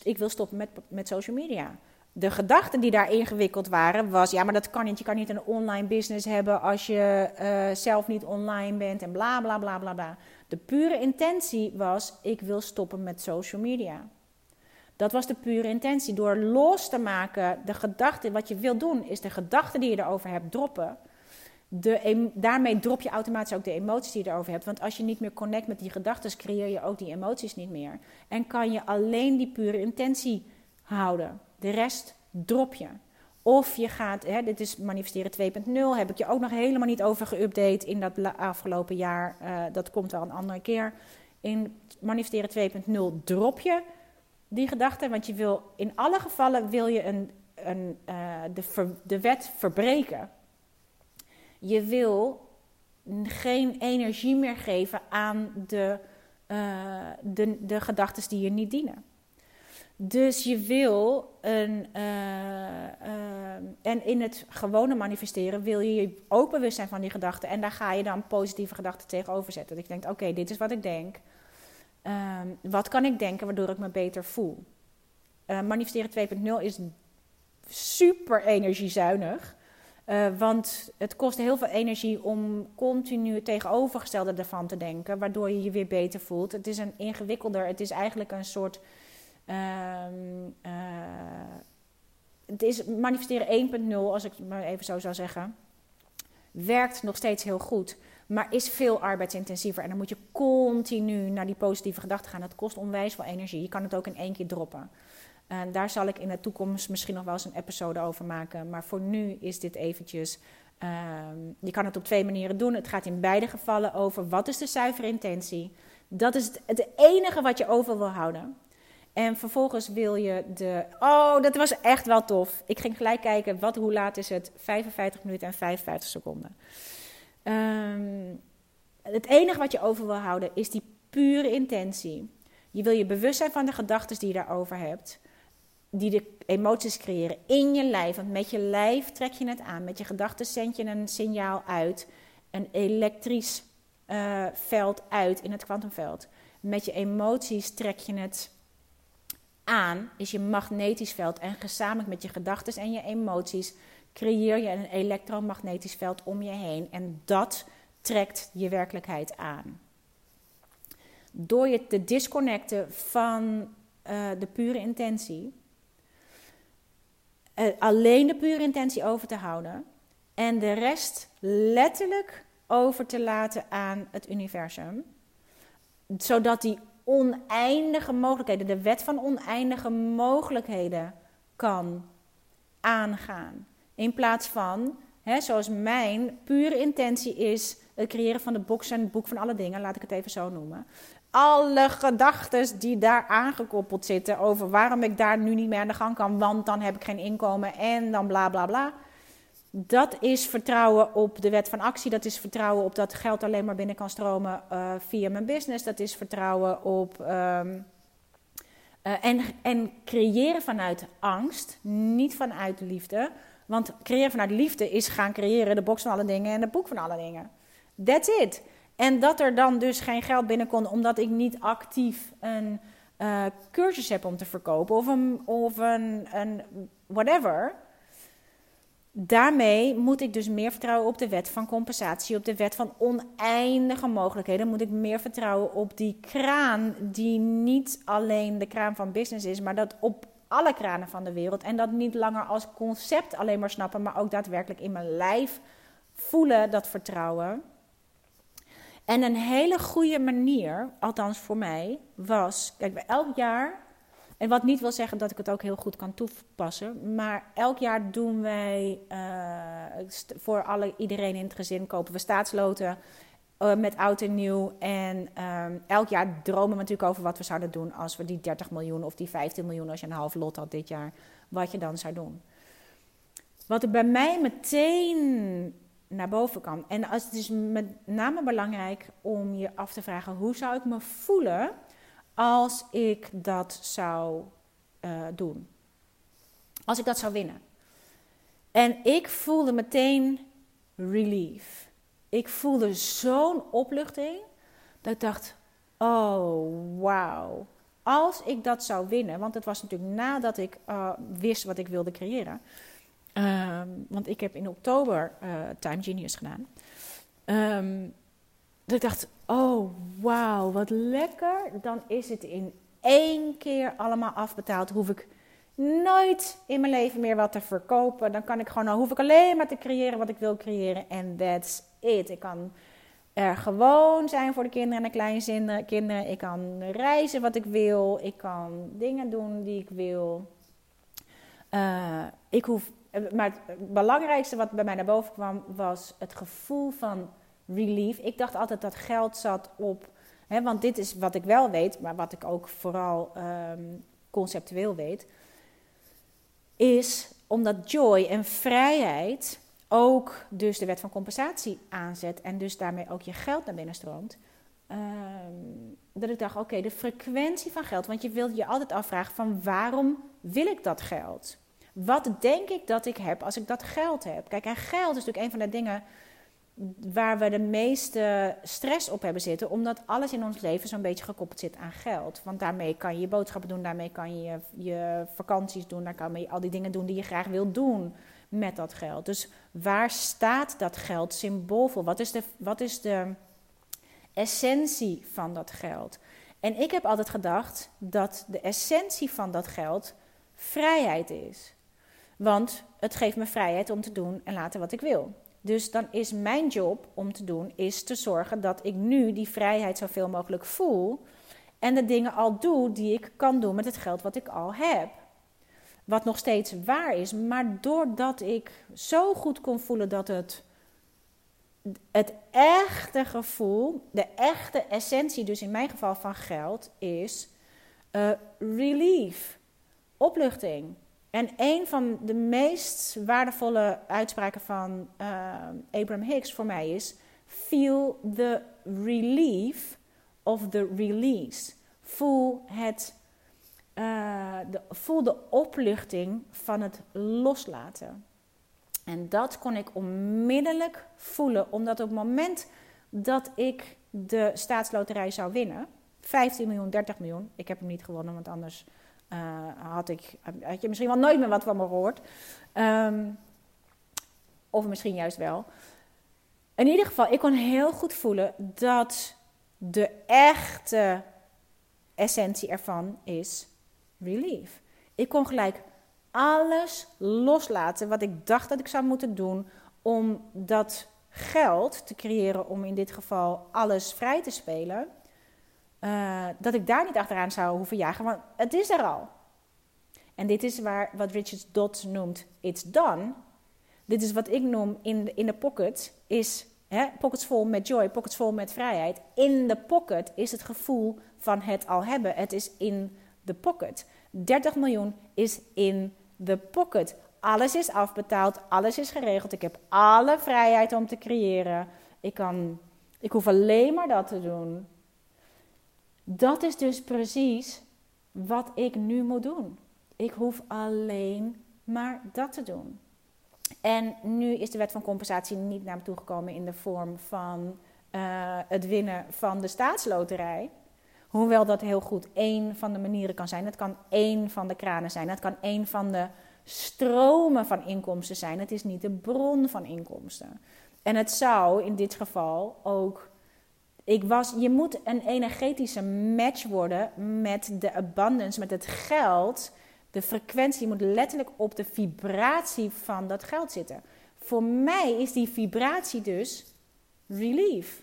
ik wil stoppen met, met social media de gedachten die daar ingewikkeld waren, was: ja, maar dat kan niet. Je kan niet een online business hebben als je uh, zelf niet online bent en bla bla bla bla bla. De pure intentie was: ik wil stoppen met social media. Dat was de pure intentie. Door los te maken, de gedachte, wat je wil doen, is de gedachte die je erover hebt droppen. De, daarmee drop je automatisch ook de emoties die je erover hebt. Want als je niet meer connect met die gedachten, creëer je ook die emoties niet meer. En kan je alleen die pure intentie houden. De rest drop je. Of je gaat, hè, dit is manifesteren 2.0, heb ik je ook nog helemaal niet over geüpdate in dat afgelopen jaar. Eh, dat komt wel een andere keer. In manifesteren 2.0 drop je die gedachte, want je wil in alle gevallen wil je een, een, eh, de, de wet verbreken. Je wil geen energie meer geven aan de, eh, de, de gedachten die je niet dienen. Dus je wil een. eh, eh, en in het gewone manifesteren wil je je ook bewust zijn van die gedachten. En daar ga je dan positieve gedachten tegenover zetten. Dat je denkt: oké, dit is wat ik denk. Ehm, wat kan ik denken waardoor ik me beter voel? Manifesteren 2.0 is super energiezuinig. Eh, want het kost heel veel energie om continu het tegenovergestelde ervan te denken, waardoor je je weer beter voelt. Het is een ingewikkelder, het is eigenlijk een soort. ehm, eh, het is manifesteren 1.0, als ik het maar even zo zou zeggen. Werkt nog steeds heel goed, maar is veel arbeidsintensiever. En dan moet je continu naar die positieve gedachten gaan. Dat kost onwijs veel energie. Je kan het ook in één keer droppen. En daar zal ik in de toekomst misschien nog wel eens een episode over maken. Maar voor nu is dit eventjes. ehm, je kan het op twee manieren doen. Het gaat in beide gevallen over wat is de zuivere intentie. Dat is het, het enige wat je over wil houden. En vervolgens wil je de. Oh, dat was echt wel tof. Ik ging gelijk kijken, wat, hoe laat is het? 55 minuten en 55 seconden. Ehm, het enige wat je over wil houden is die pure intentie. Je wil je bewust zijn van de gedachten die je daarover hebt. Die de emoties creëren in je lijf. Want met je lijf trek je het aan. Met je gedachten zend je een signaal uit. Een elektrisch eh, veld uit in het kwantumveld. Met je emoties trek je het aan. Is je magnetisch veld. En gezamenlijk met je gedachten en je emoties creëer je een elektromagnetisch veld om je heen. En dat trekt je werkelijkheid aan. Door je te disconnecten van eh, de pure intentie, eh, alleen de pure intentie over te houden en de rest letterlijk over te laten aan het universum, zodat die oneindige mogelijkheden, de wet van oneindige mogelijkheden kan aangaan. In plaats van, hè, zoals mijn pure intentie is, het creëren van de box en het boek van alle dingen, laat ik het even zo noemen. Alle gedachten die daar aangekoppeld zitten over waarom ik daar nu niet meer aan de gang kan, want dan heb ik geen inkomen en dan bla bla bla. Dat is vertrouwen op de wet van actie. Dat is vertrouwen op dat geld alleen maar binnen kan stromen uh, via mijn business. Dat is vertrouwen op. Um, uh, en, en creëren vanuit angst, niet vanuit liefde. Want creëren vanuit liefde is gaan creëren de box van alle dingen en het boek van alle dingen. That's it. En dat er dan dus geen geld binnenkomt omdat ik niet actief een uh, cursus heb om te verkopen of een, of een, een whatever. Daarmee moet ik dus meer vertrouwen op de wet van compensatie, op de wet van oneindige mogelijkheden. Moet ik meer vertrouwen op die kraan, die niet alleen de kraan van business is, maar dat op alle kranen van de wereld. En dat niet langer als concept alleen maar snappen, maar ook daadwerkelijk in mijn lijf voelen dat vertrouwen. En een hele goede manier, althans voor mij, was, kijk, elk jaar, en wat niet wil zeggen dat ik het ook heel goed kan toepassen, maar elk jaar doen wij uh, voor alle, iedereen in het gezin kopen we staatsloten uh, met oud en nieuw. En um, elk jaar dromen we natuurlijk over wat we zouden doen als we die 30 miljoen of die 15 miljoen, als je een half lot had dit jaar, wat je dan zou doen. Wat er bij mij meteen naar boven kan. En het is met name belangrijk om je af te vragen: hoe zou ik me voelen als ik dat zou uh, doen? Als ik dat zou winnen. En ik voelde meteen relief. Ik voelde zo'n opluchting dat ik dacht: oh wauw. Als ik dat zou winnen, want het was natuurlijk nadat ik uh, wist wat ik wilde creëren. Um, want ik heb in oktober uh, Time Genius gedaan. Um, dat ik dacht, oh wauw, wat lekker. Dan is het in één keer allemaal afbetaald. Hoef ik nooit in mijn leven meer wat te verkopen. Dan kan ik gewoon, hoef ik alleen maar te creëren wat ik wil creëren. En that's it. Ik kan er gewoon zijn voor de kinderen en de kleinkinderen. Ik kan reizen wat ik wil. Ik kan dingen doen die ik wil. Eh, ik hoef, eh, maar het belangrijkste wat bij mij naar boven kwam was het gevoel van relief. Ik dacht altijd dat geld zat op, hè, want dit is wat ik wel weet, maar wat ik ook vooral ehm, conceptueel weet, is omdat joy en vrijheid ook dus de wet van compensatie aanzet en dus daarmee ook je geld naar binnen stroomt. Ehm, dat ik dacht, oké, de frequentie van geld. Want je wilt je altijd afvragen van waarom wil ik dat geld? Wat denk ik dat ik heb als ik dat geld heb? Kijk, en geld is natuurlijk een van de dingen waar we de meeste stress op hebben zitten, omdat alles in ons leven zo'n beetje gekoppeld zit aan geld. Want daarmee kan je je boodschappen doen, daarmee kan je je vakanties doen, daar kan je al die dingen doen die je graag wil doen met dat geld. Dus waar staat dat geld symbool voor? Wat is de, wat is de essentie van dat geld? En ik heb altijd gedacht dat de essentie van dat geld vrijheid is. Want het geeft me vrijheid om te doen en laten wat ik wil. Dus dan is mijn job om te doen, is te zorgen dat ik nu die vrijheid zoveel mogelijk voel. En de dingen al doe die ik kan doen met het geld wat ik al heb. Wat nog steeds waar is, maar doordat ik zo goed kon voelen dat het, het echte gevoel, de echte essentie, dus in mijn geval van geld, is uh, relief, opluchting. En een van de meest waardevolle uitspraken van uh, Abraham Hicks voor mij is: Feel the relief of the release. Voel, het, uh, de, voel de opluchting van het loslaten. En dat kon ik onmiddellijk voelen, omdat op het moment dat ik de staatsloterij zou winnen, 15 miljoen, 30 miljoen, ik heb hem niet gewonnen, want anders uh, had, ik, had je misschien wel nooit meer wat van me gehoord. Um, of misschien juist wel. In ieder geval, ik kon heel goed voelen dat de echte essentie ervan is relief. Ik kon gelijk alles loslaten wat ik dacht dat ik zou moeten doen om dat geld te creëren om in dit geval alles vrij te spelen. Uh, dat ik daar niet achteraan zou hoeven jagen, want het is er al. En dit is waar, wat Richard Dodds noemt, it's done. Dit is wat ik noem in de, in de pocket, is hè, pockets vol met joy, pockets vol met vrijheid. In de pocket is het gevoel van het al hebben. Het is in de pocket. 30 miljoen is in de pocket. Alles is afbetaald, alles is geregeld. Ik heb alle vrijheid om te creëren. Ik, kan, ik hoef alleen maar dat te doen. Dat is dus precies wat ik nu moet doen. Ik hoef alleen maar dat te doen. En nu is de wet van compensatie niet naar me toegekomen in de vorm van uh, het winnen van de staatsloterij. Hoewel dat heel goed één van de manieren kan zijn. Het kan één van de kranen zijn. Het kan één van de stromen van inkomsten zijn. Het is niet de bron van inkomsten. En het zou in dit geval ook ik was, je moet een energetische match worden met de abundance, met het geld. De frequentie moet letterlijk op de vibratie van dat geld zitten. Voor mij is die vibratie dus relief.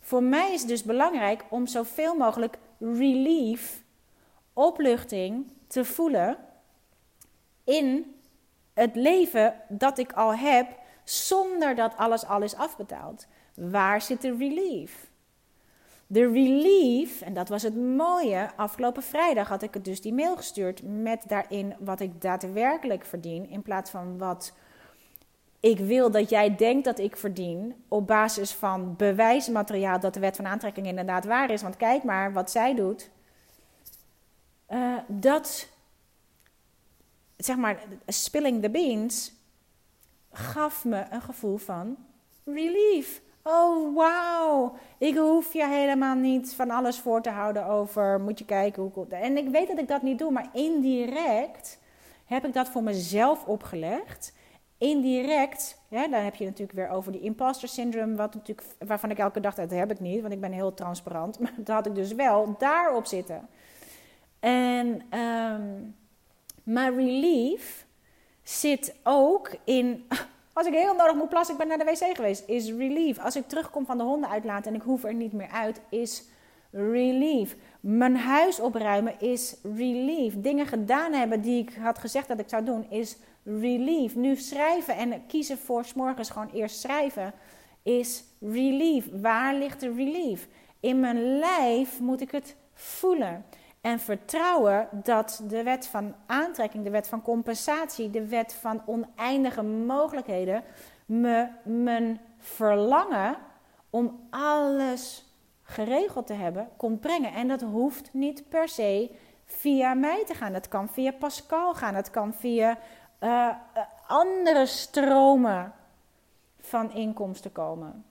Voor mij is het dus belangrijk om zoveel mogelijk relief, opluchting te voelen in het leven dat ik al heb, zonder dat alles al is afbetaald. Waar zit de relief? De relief, en dat was het mooie, afgelopen vrijdag had ik het dus die mail gestuurd met daarin wat ik daadwerkelijk verdien, in plaats van wat ik wil dat jij denkt dat ik verdien, op basis van bewijsmateriaal dat de wet van aantrekking inderdaad waar is. Want kijk maar wat zij doet. Uh, dat, zeg maar, spilling the beans, gaf me een gevoel van relief. Oh, wauw. Ik hoef je helemaal niet van alles voor te houden over. Moet je kijken hoe. En ik weet dat ik dat niet doe, maar indirect heb ik dat voor mezelf opgelegd. Indirect, ja, dan heb je natuurlijk weer over die imposter syndrome, wat natuurlijk, waarvan ik elke dag dat heb ik niet, want ik ben heel transparant. Maar dat had ik dus wel daarop zitten. En um, maar relief zit ook in als ik heel nodig moet plassen, ik ben naar de wc geweest, is relief. Als ik terugkom van de honden uitlaten en ik hoef er niet meer uit, is relief. Mijn huis opruimen is relief. Dingen gedaan hebben die ik had gezegd dat ik zou doen is relief. Nu schrijven en kiezen voor morgens gewoon eerst schrijven is relief. Waar ligt de relief? In mijn lijf moet ik het voelen. En vertrouwen dat de wet van aantrekking, de wet van compensatie, de wet van oneindige mogelijkheden me mijn verlangen om alles geregeld te hebben komt brengen. En dat hoeft niet per se via mij te gaan. Het kan via Pascal gaan. Het kan via uh, andere stromen van inkomsten komen.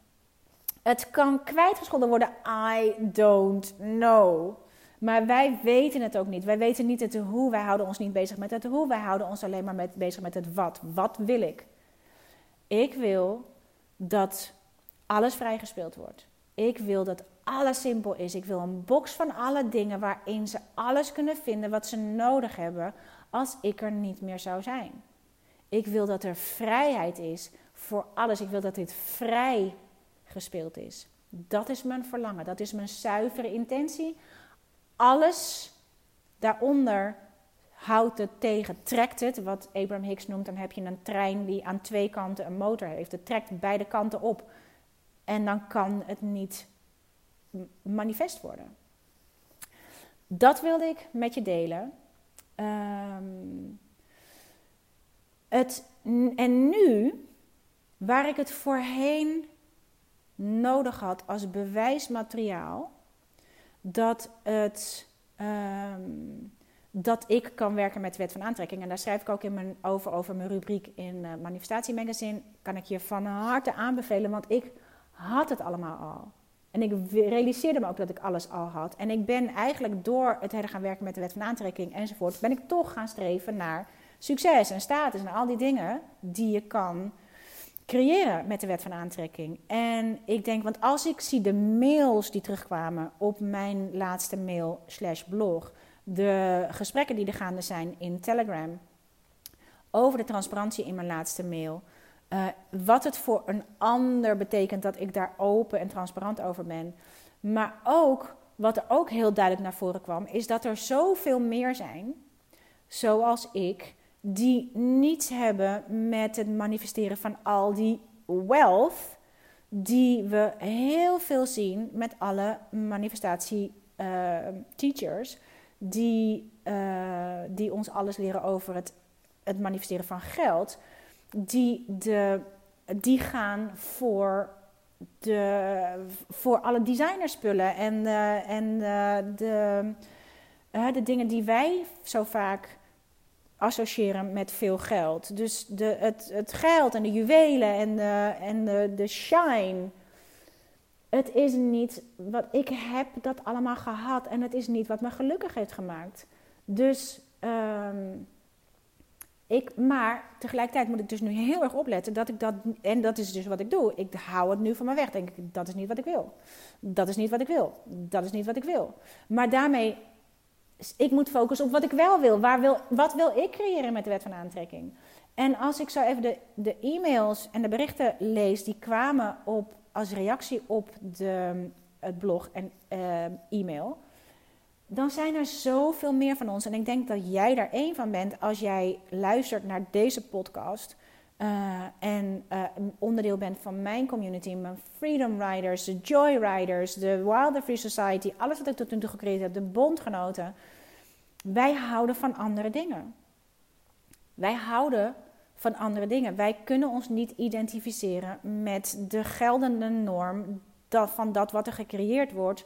Het kan kwijtgescholden worden. I don't know. Maar wij weten het ook niet. Wij weten niet het hoe. Wij houden ons niet bezig met het hoe. Wij houden ons alleen maar met, bezig met het wat. Wat wil ik? Ik wil dat alles vrijgespeeld wordt. Ik wil dat alles simpel is. Ik wil een box van alle dingen waarin ze alles kunnen vinden wat ze nodig hebben als ik er niet meer zou zijn. Ik wil dat er vrijheid is voor alles. Ik wil dat dit vrij gespeeld is. Dat is mijn verlangen. Dat is mijn zuivere intentie. Alles daaronder houdt het tegen, trekt het. Wat Abraham Hicks noemt, dan heb je een trein die aan twee kanten een motor heeft. Het trekt beide kanten op. En dan kan het niet manifest worden. Dat wilde ik met je delen. Um, het, en nu, waar ik het voorheen nodig had als bewijsmateriaal, dat, het, um, dat ik kan werken met de wet van aantrekking. En daar schrijf ik ook in mijn, over, over mijn rubriek in uh, Manifestatie Magazine. Kan ik je van harte aanbevelen, want ik had het allemaal al. En ik realiseerde me ook dat ik alles al had. En ik ben eigenlijk door het hele gaan werken met de wet van aantrekking enzovoort, ben ik toch gaan streven naar succes en status en al die dingen die je kan creëren met de wet van aantrekking. En ik denk, want als ik zie de mails die terugkwamen op mijn laatste mail slash blog, de gesprekken die er gaande zijn in Telegram over de transparantie in mijn laatste mail, uh, wat het voor een ander betekent dat ik daar open en transparant over ben, maar ook wat er ook heel duidelijk naar voren kwam, is dat er zoveel meer zijn, zoals ik, die niets hebben met het manifesteren van al die wealth die we heel veel zien met alle manifestatie uh, teachers die, uh, die ons alles leren over het, het manifesteren van geld, die, de, die gaan voor, de, voor alle designerspullen en, uh, en de, de dingen die wij zo vaak associëren met veel geld. Dus de, het, het geld en de juwelen en, de, en de, de shine. Het is niet wat ik heb dat allemaal gehad en het is niet wat me gelukkig heeft gemaakt. Dus, um, ik, maar tegelijkertijd moet ik dus nu heel erg opletten dat ik dat, en dat is dus wat ik doe. Ik hou het nu van me weg. Denk ik, dat is niet wat ik wil. Dat is niet wat ik wil. Dat is niet wat ik wil. Maar daarmee ik moet focussen op wat ik wel wil. Waar wil. Wat wil ik creëren met de wet van aantrekking? En als ik zo even de, de e-mails en de berichten lees die kwamen op, als reactie op de, het blog en uh, e-mail, dan zijn er zoveel meer van ons. En ik denk dat jij daar één van bent als jij luistert naar deze podcast. Uh, en uh, onderdeel bent van mijn community, mijn Freedom Riders, de Joy Riders, de Wilder Free Society, alles wat ik tot nu toe gecreëerd heb, de bondgenoten. Wij houden van andere dingen. Wij houden van andere dingen. Wij kunnen ons niet identificeren met de geldende norm van dat wat er gecreëerd wordt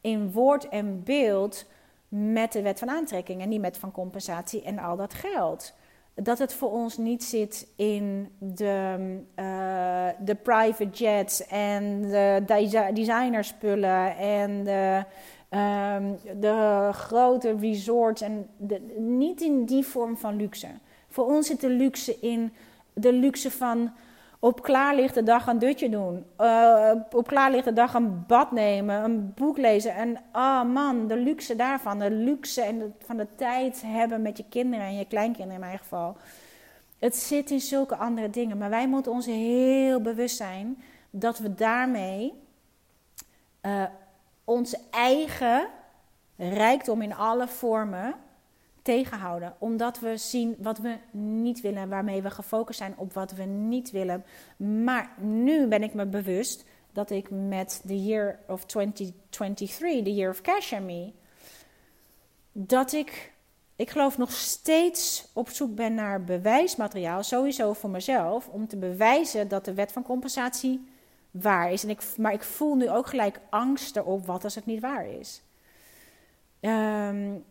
in woord en beeld met de wet van aantrekking en niet met van compensatie en al dat geld dat het voor ons niet zit in de, uh, de private jets en de designerspullen en de, um, de grote resorts. En niet in die vorm van luxe. Voor ons zit de luxe in de luxe van op klaarlichte dag een dutje doen. Uh, op klaarlichte dag een bad nemen, een boek lezen. En oh man, de luxe daarvan. De luxe en van de tijd hebben met je kinderen en je kleinkinderen in mijn geval. Het zit in zulke andere dingen. Maar wij moeten ons heel bewust zijn dat we daarmee uh, onze eigen rijkdom in alle vormen tegenhouden. Omdat we zien wat we niet willen, waarmee we gefocust zijn op wat we niet willen. Maar nu ben ik me bewust dat ik met the year of 2023, the year of cash and me, dat ik, ik geloof nog steeds op zoek ben naar bewijsmateriaal, sowieso voor mezelf, om te bewijzen dat de wet van compensatie waar is. En ik, maar ik voel nu ook gelijk angst erop, wat als het niet waar is. Um,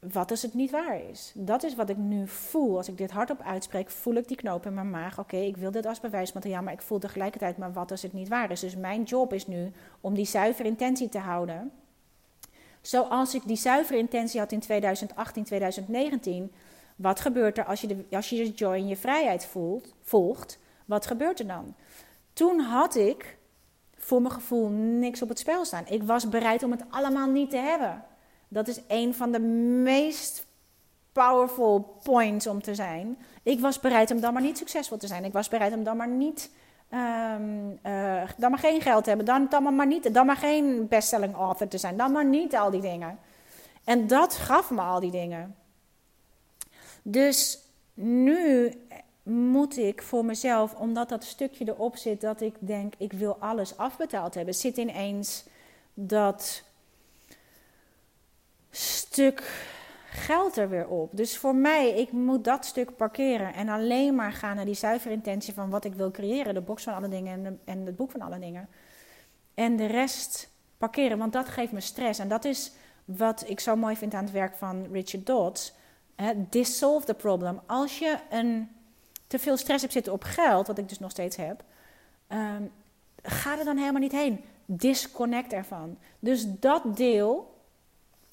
wat als het niet waar is? Dat is wat ik nu voel. Als ik dit hardop uitspreek, voel ik die knoop in mijn maag. Oké, ik wil dit als bewijsmateriaal, maar ik voel tegelijkertijd, maar wat als het niet waar is? Dus mijn job is nu om die zuivere intentie te houden. Zoals ik die zuivere intentie had in 2018, 2019. Wat gebeurt er als je de, als je joy en je vrijheid voelt, volgt? Wat gebeurt er dan? Toen had ik voor mijn gevoel niks op het spel staan. Ik was bereid om het allemaal niet te hebben. Dat is een van de meest powerful points om te zijn. Ik was bereid om dan maar niet succesvol te zijn. Ik was bereid om dan maar niet. Um, uh, dan maar geen geld te hebben. Dan, dan, maar niet, dan maar geen bestselling author te zijn. Dan maar niet al die dingen. En dat gaf me al die dingen. Dus nu moet ik voor mezelf, omdat dat stukje erop zit dat ik denk, ik wil alles afbetaald hebben, zit ineens dat stuk geld er weer op. Dus voor mij, ik moet dat stuk parkeren en alleen maar gaan naar die zuivere intentie van wat ik wil creëren. De box van alle dingen en, en het boek van alle dingen. En de rest parkeren, want dat geeft me stress. En dat is wat ik zo mooi vind aan het werk van Richard Dodds. dissolve the problem. Als je een, te veel stress hebt zitten op geld, wat ik dus nog steeds heb, um, ga er dan helemaal niet heen. Disconnect ervan. Dus dat deel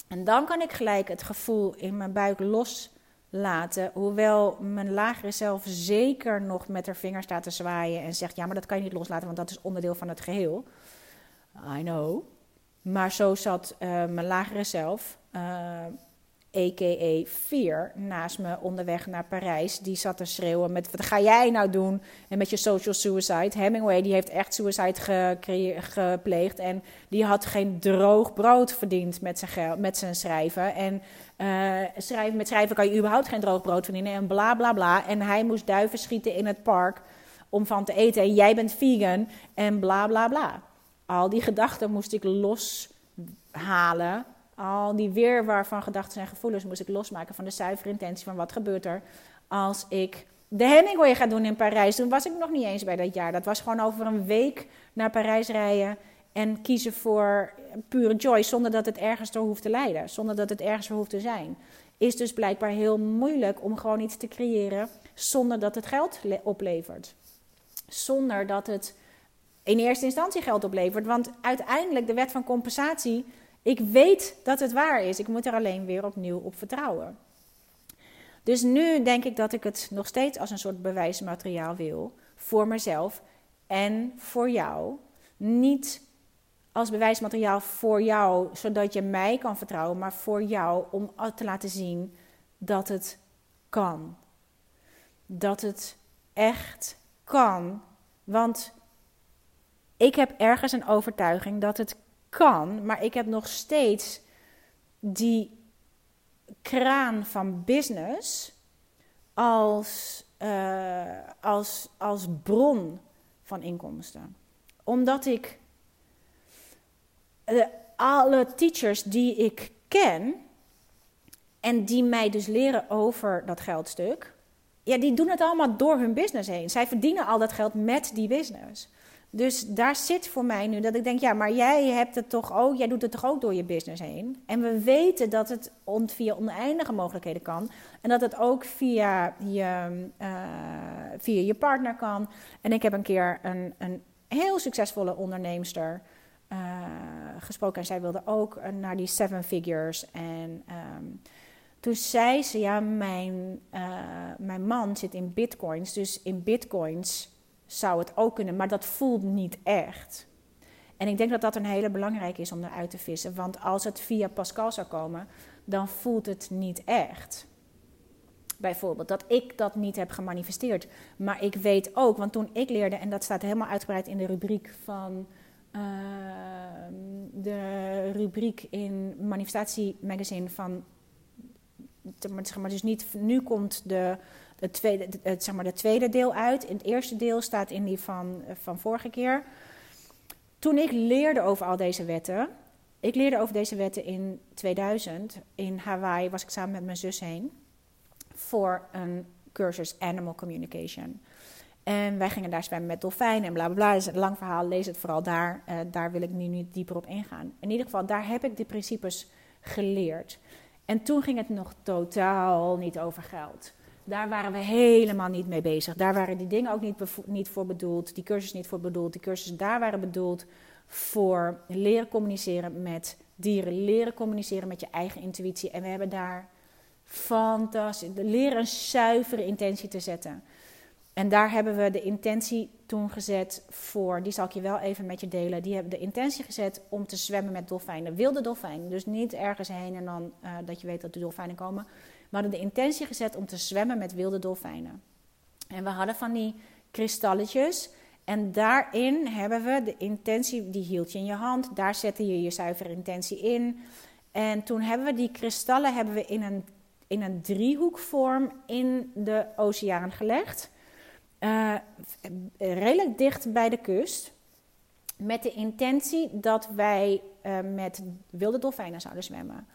en dan kan ik gelijk het gevoel in mijn buik loslaten. Hoewel mijn lagere zelf zeker nog met haar vinger staat te zwaaien en zegt: Ja, maar dat kan je niet loslaten, want dat is onderdeel van het geheel. I know. Maar zo zat uh, mijn lagere zelf. Uh, a.k.a. Fear, naast me onderweg naar Parijs. Die zat te schreeuwen met, wat ga jij nou doen? En met je social suicide. Hemingway, die heeft echt suicide gepleegd. En die had geen droog brood verdiend met zijn, met zijn schrijven. En uh, schrijven, met schrijven kan je überhaupt geen droog brood verdienen. En bla, bla, bla. En hij moest duiven schieten in het park om van te eten. En jij bent vegan en bla, bla, bla. Al die gedachten moest ik loshalen al die weerwar van gedachten en gevoelens moest ik losmaken van de zuivere intentie van wat gebeurt er als ik de Hemingway ga doen in Parijs. Toen was ik nog niet eens bij dat jaar. Dat was gewoon over een week naar Parijs rijden en kiezen voor pure joy zonder dat het ergens door hoeft te leiden, zonder dat het ergens voor hoeft te zijn. Is dus blijkbaar heel moeilijk om gewoon iets te creëren zonder dat het geld oplevert. Zonder dat het in eerste instantie geld oplevert. Want uiteindelijk de wet van compensatie ik weet dat het waar is. Ik moet er alleen weer opnieuw op vertrouwen. Dus nu denk ik dat ik het nog steeds als een soort bewijsmateriaal wil. Voor mezelf en voor jou. Niet als bewijsmateriaal voor jou, zodat je mij kan vertrouwen, maar voor jou om te laten zien dat het kan. Dat het echt kan. Want ik heb ergens een overtuiging dat het kan, maar ik heb nog steeds die kraan van business als, uh, als, als bron van inkomsten. Omdat ik uh, alle teachers die ik ken en die mij dus leren over dat geldstuk, ja, die doen het allemaal door hun business heen. Zij verdienen al dat geld met die business. Dus daar zit voor mij nu dat ik denk, ja, maar jij hebt het toch ook, jij doet het toch ook door je business heen. En we weten dat het via oneindige mogelijkheden kan. En dat het ook via je, uh, via je partner kan. En ik heb een keer een, een heel succesvolle onderneemster uh, gesproken. En zij wilde ook naar die seven figures. En um, toen zei ze, ja, mijn, uh, mijn man zit in bitcoins. Dus in bitcoins zou het ook kunnen, maar dat voelt niet echt. En ik denk dat dat een hele belangrijke is om eruit te vissen. Want als het via Pascal zou komen, dan voelt het niet echt. Bijvoorbeeld dat ik dat niet heb gemanifesteerd. Maar ik weet ook, want toen ik leerde, en dat staat helemaal uitgebreid in de rubriek van ehm, de rubriek in Manifestatie Magazine van. Zeg maar, dus niet, nu komt de, het tweede, het, zeg maar, de tweede deel uit. In het eerste deel staat in die van, van vorige keer. Toen ik leerde over al deze wetten. Ik leerde over deze wetten in 2000. In Hawaii was ik samen met mijn zus heen. Voor een cursus Animal Communication. En wij gingen daar zwemmen met dolfijnen en bla bla bla. Dat is een lang verhaal, lees het vooral daar. Eh, daar wil ik nu niet dieper op ingaan. In ieder geval, daar heb ik de principes geleerd. En toen ging het nog totaal niet over geld. Daar waren we helemaal niet mee bezig. Daar waren die dingen ook niet, niet voor bedoeld. Die cursus niet voor bedoeld. Die cursus daar waren bedoeld voor leren communiceren met dieren. Leren communiceren met je eigen intuïtie. En we hebben daar fantastisch... Leren een zuivere intentie te zetten. En daar hebben we de intentie toen gezet voor, die zal ik je wel even met je delen. Die hebben de intentie gezet om te zwemmen met dolfijnen, wilde dolfijnen. Dus niet ergens heen en dan eh, dat je weet dat de dolfijnen komen. We hadden de intentie gezet om te zwemmen met wilde dolfijnen. En we hadden van die kristalletjes. En daarin hebben we de intentie, die hield je in je hand. Daar zette je je zuivere intentie in. En toen hebben we die kristallen hebben we in een, in een driehoekvorm in de oceaan gelegd. Eh, redelijk dicht bij de kust. Met de intentie dat wij eh, met wilde dolfijnen zouden zwemmen.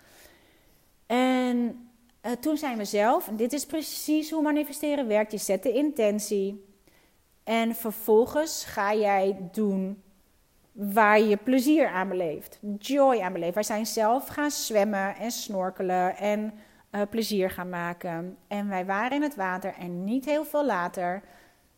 En eh, toen zijn we zelf, dit is precies hoe manifesteren werkt. Je zet de intentie. En vervolgens ga jij doen waar je plezier aan beleeft. Joy aan beleeft. Wij zijn zelf gaan zwemmen en snorkelen en eh, plezier gaan maken. En wij waren in het water en niet heel veel later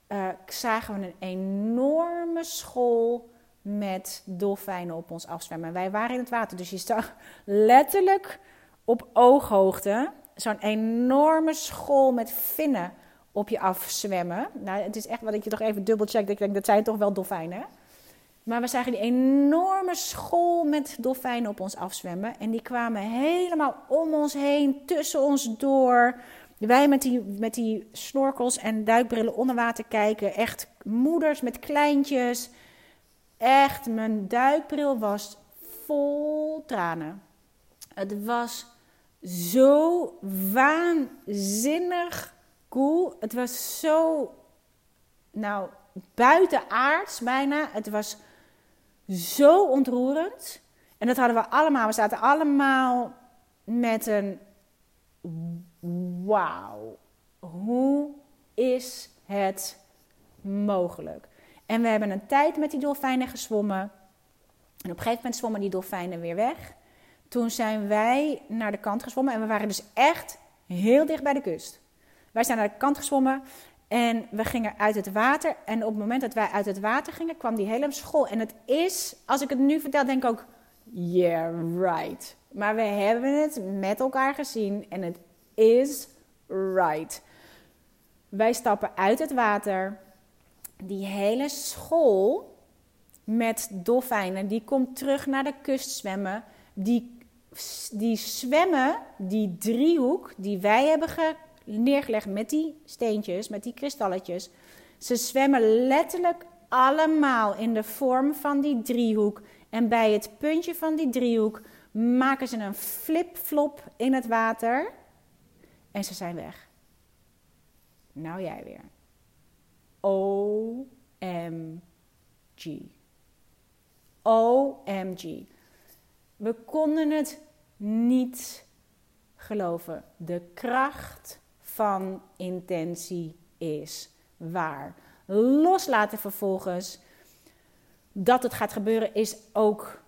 eh, zagen we een enorme school met dolfijnen op ons afzwemmen. Wij waren in het water, dus je zag letterlijk op ooghoogte zo'n enorme school met vinnen op je afzwemmen. Nou, het is echt wat ik je toch even dubbelcheck. Ik denk, dat zijn toch wel dolfijnen. Maar we zagen die enorme school met dolfijnen op ons afzwemmen. En die kwamen helemaal om ons heen, tussen ons door. Wij met die, met die snorkels en duikbrillen onder water kijken. Echt moeders met kleintjes. Echt, mijn duikbril was vol tranen. Het was zo waanzinnig cool. Het was zo, nou, buitenaards bijna. Het was zo ontroerend. En dat hadden we allemaal. We zaten allemaal met een wauw. Hoe is het mogelijk? En we hebben een tijd met die dolfijnen gezwommen. En op een gegeven moment zwommen die dolfijnen weer weg. Toen zijn wij naar de kant gezwommen. En we waren dus echt heel dicht bij de kust. Wij zijn naar de kant gezwommen. En we gingen uit het water. En op het moment dat wij uit het water gingen, kwam die hele school. En het is, als ik het nu vertel, denk ik ook, yeah, right. Maar we hebben het met elkaar gezien en het is right. Wij stappen uit het water. Die hele school met dolfijnen, die komt terug naar de kust zwemmen. Die, die zwemmen die driehoek die wij hebben ge, neergelegd met die steentjes, met die kristalletjes. Ze zwemmen letterlijk allemaal in de vorm van die driehoek. En bij het puntje van die driehoek maken ze een flip-flop in het water. En ze zijn weg. Nou jij weer. OMG. OMG. We konden het niet geloven. De kracht van intentie is waar. Loslaten vervolgens dat het gaat gebeuren is ook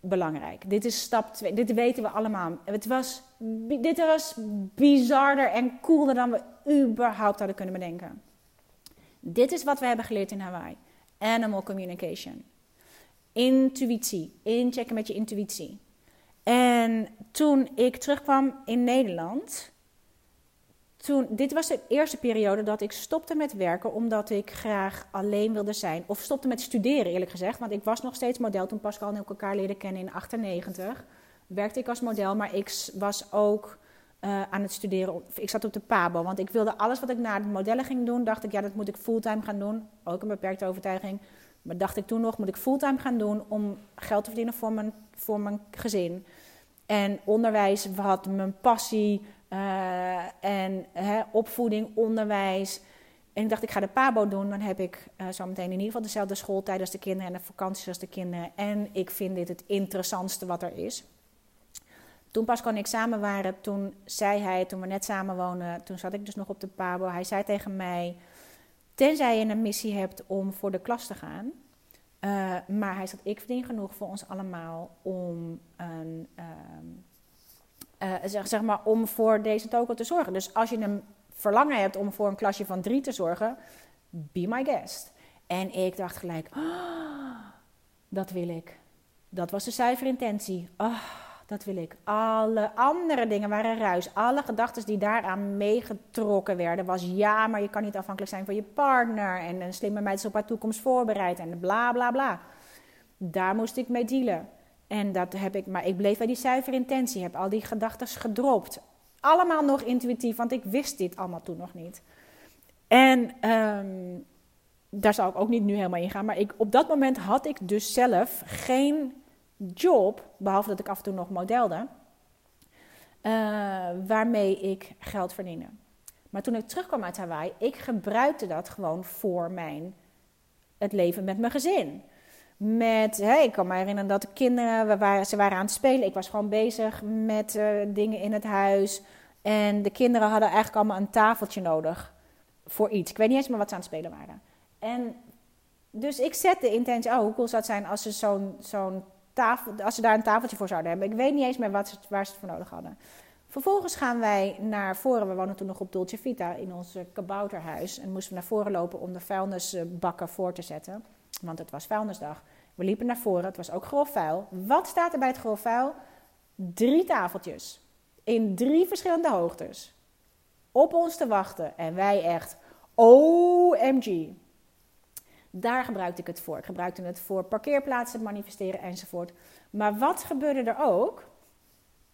belangrijk. Dit is stap 2. Dit weten we allemaal. Het was, dit was bizarder en cooler dan we überhaupt hadden kunnen bedenken. Dit is wat we hebben geleerd in Hawaii. Animal communication. Intuïtie. Inchecken met je intuïtie. En toen ik terugkwam in Nederland, toen, dit was de eerste periode dat ik stopte met werken omdat ik graag alleen wilde zijn. Of stopte met studeren eerlijk gezegd, want ik was nog steeds model toen Pascal en ik elkaar leren kennen in 98. Werkte ik als model, maar ik was ook uh, aan het studeren. Ik zat op de PABO, want ik wilde alles wat ik na het modellen ging doen, dacht ik ja dat moet ik fulltime gaan doen. Ook een beperkte overtuiging. Maar dacht ik toen nog, moet ik fulltime gaan doen om geld te verdienen voor mijn, voor mijn gezin. En onderwijs had mijn passie eh, en hè, opvoeding, onderwijs. En ik dacht, ik ga de PABO doen. Dan heb ik uh, zo meteen in ieder geval dezelfde schooltijd als de kinderen en de vakanties als de kinderen. En ik vind dit het interessantste wat er is. Toen Pascal en ik samen waren, toen zei hij, toen we net samen woonden, toen zat ik dus nog op de PABO. Hij zei tegen mij, tenzij je een missie hebt om voor de klas te gaan. Uh, maar hij zegt, ik verdien genoeg voor ons allemaal om, een, uh, zeg, zeg, maar, om voor deze toko te zorgen. Dus als je een verlangen hebt om voor een klasje van drie te zorgen, be my guest. En ik dacht gelijk, oh, dat wil ik. Dat was de zuivere intentie. Oh, dat wil ik. Alle andere dingen waren ruis. Alle gedachten die daaraan meegetrokken werden, was ja, maar je kan niet afhankelijk zijn van je partner. En een slimme meid is op haar toekomst voorbereid. En bla bla bla. Daar moest ik mee dealen. En dat heb ik, maar ik bleef bij die zuivere. Heb al die gedachten gedropt. Allemaal nog intuïtief, want ik wist dit allemaal toen nog niet. En um, daar zal ik ook niet nu helemaal in gaan. Maar ik, op dat moment had ik dus zelf geen job, behalve dat ik af en toe nog modelde, uh, waarmee ik geld verdiende. Maar toen ik terugkwam uit Hawaii, ik gebruikte dat gewoon voor mijn, het leven met mijn gezin. Met, hè, ik kan me herinneren dat de kinderen, we waren, ze waren aan het spelen. Ik was gewoon bezig met uh, dingen in het huis. En de kinderen hadden eigenlijk allemaal een tafeltje nodig voor iets. Ik weet niet eens meer wat ze aan het spelen waren. En dus ik zette de intentie, oh, hoe cool zou het zijn als ze zo'n zo'n tafel, als ze daar een tafeltje voor zouden hebben. Ik weet niet eens meer wat ze, waar ze het voor nodig hadden. Vervolgens gaan wij naar voren. We woonden toen nog op Dolce Vita in ons kabouterhuis. En moesten we naar voren lopen om de vuilnisbakken voor te zetten. Want het was vuilnisdag. We liepen naar voren. Het was ook grof vuil. Wat staat er bij het grof vuil? Drie tafeltjes. In drie verschillende hoogtes. Op ons te wachten. En wij echt, OMG. Daar gebruikte ik het voor. Ik gebruikte het voor parkeerplaatsen manifesteren enzovoort. Maar wat gebeurde er ook?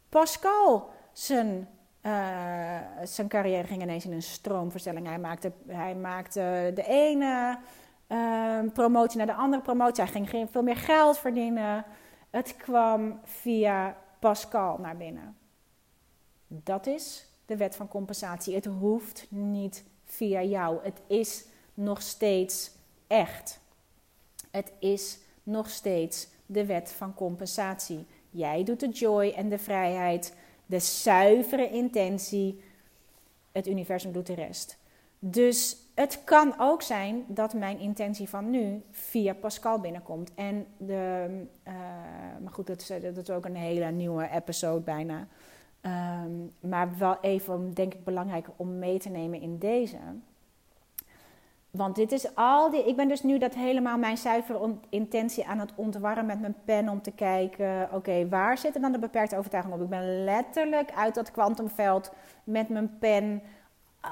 Pascal, zijn, uh, zijn carrière ging ineens in een stroomverstelling. Hij maakte, hij maakte de ene uh, promotie naar de andere promotie. Hij ging veel meer geld verdienen. Het kwam via Pascal naar binnen. Dat is de wet van compensatie. Het hoeft niet via jou. Het is nog steeds echt. Het is nog steeds de wet van compensatie. Jij doet de joy en de vrijheid, de zuivere intentie. Het universum doet de rest. Dus het kan ook zijn dat mijn intentie van nu via Pascal binnenkomt. En de, uh, maar goed, dat is, dat ook een hele nieuwe episode bijna. Um, maar wel even, denk ik, belangrijk om mee te nemen in deze. Want dit is al die. Ik ben dus nu dat helemaal mijn zuivere intentie aan het ontwarren met mijn pen om te kijken. Oké, waar zitten dan de beperkte overtuigingen op? Ik ben letterlijk uit dat kwantumveld met mijn pen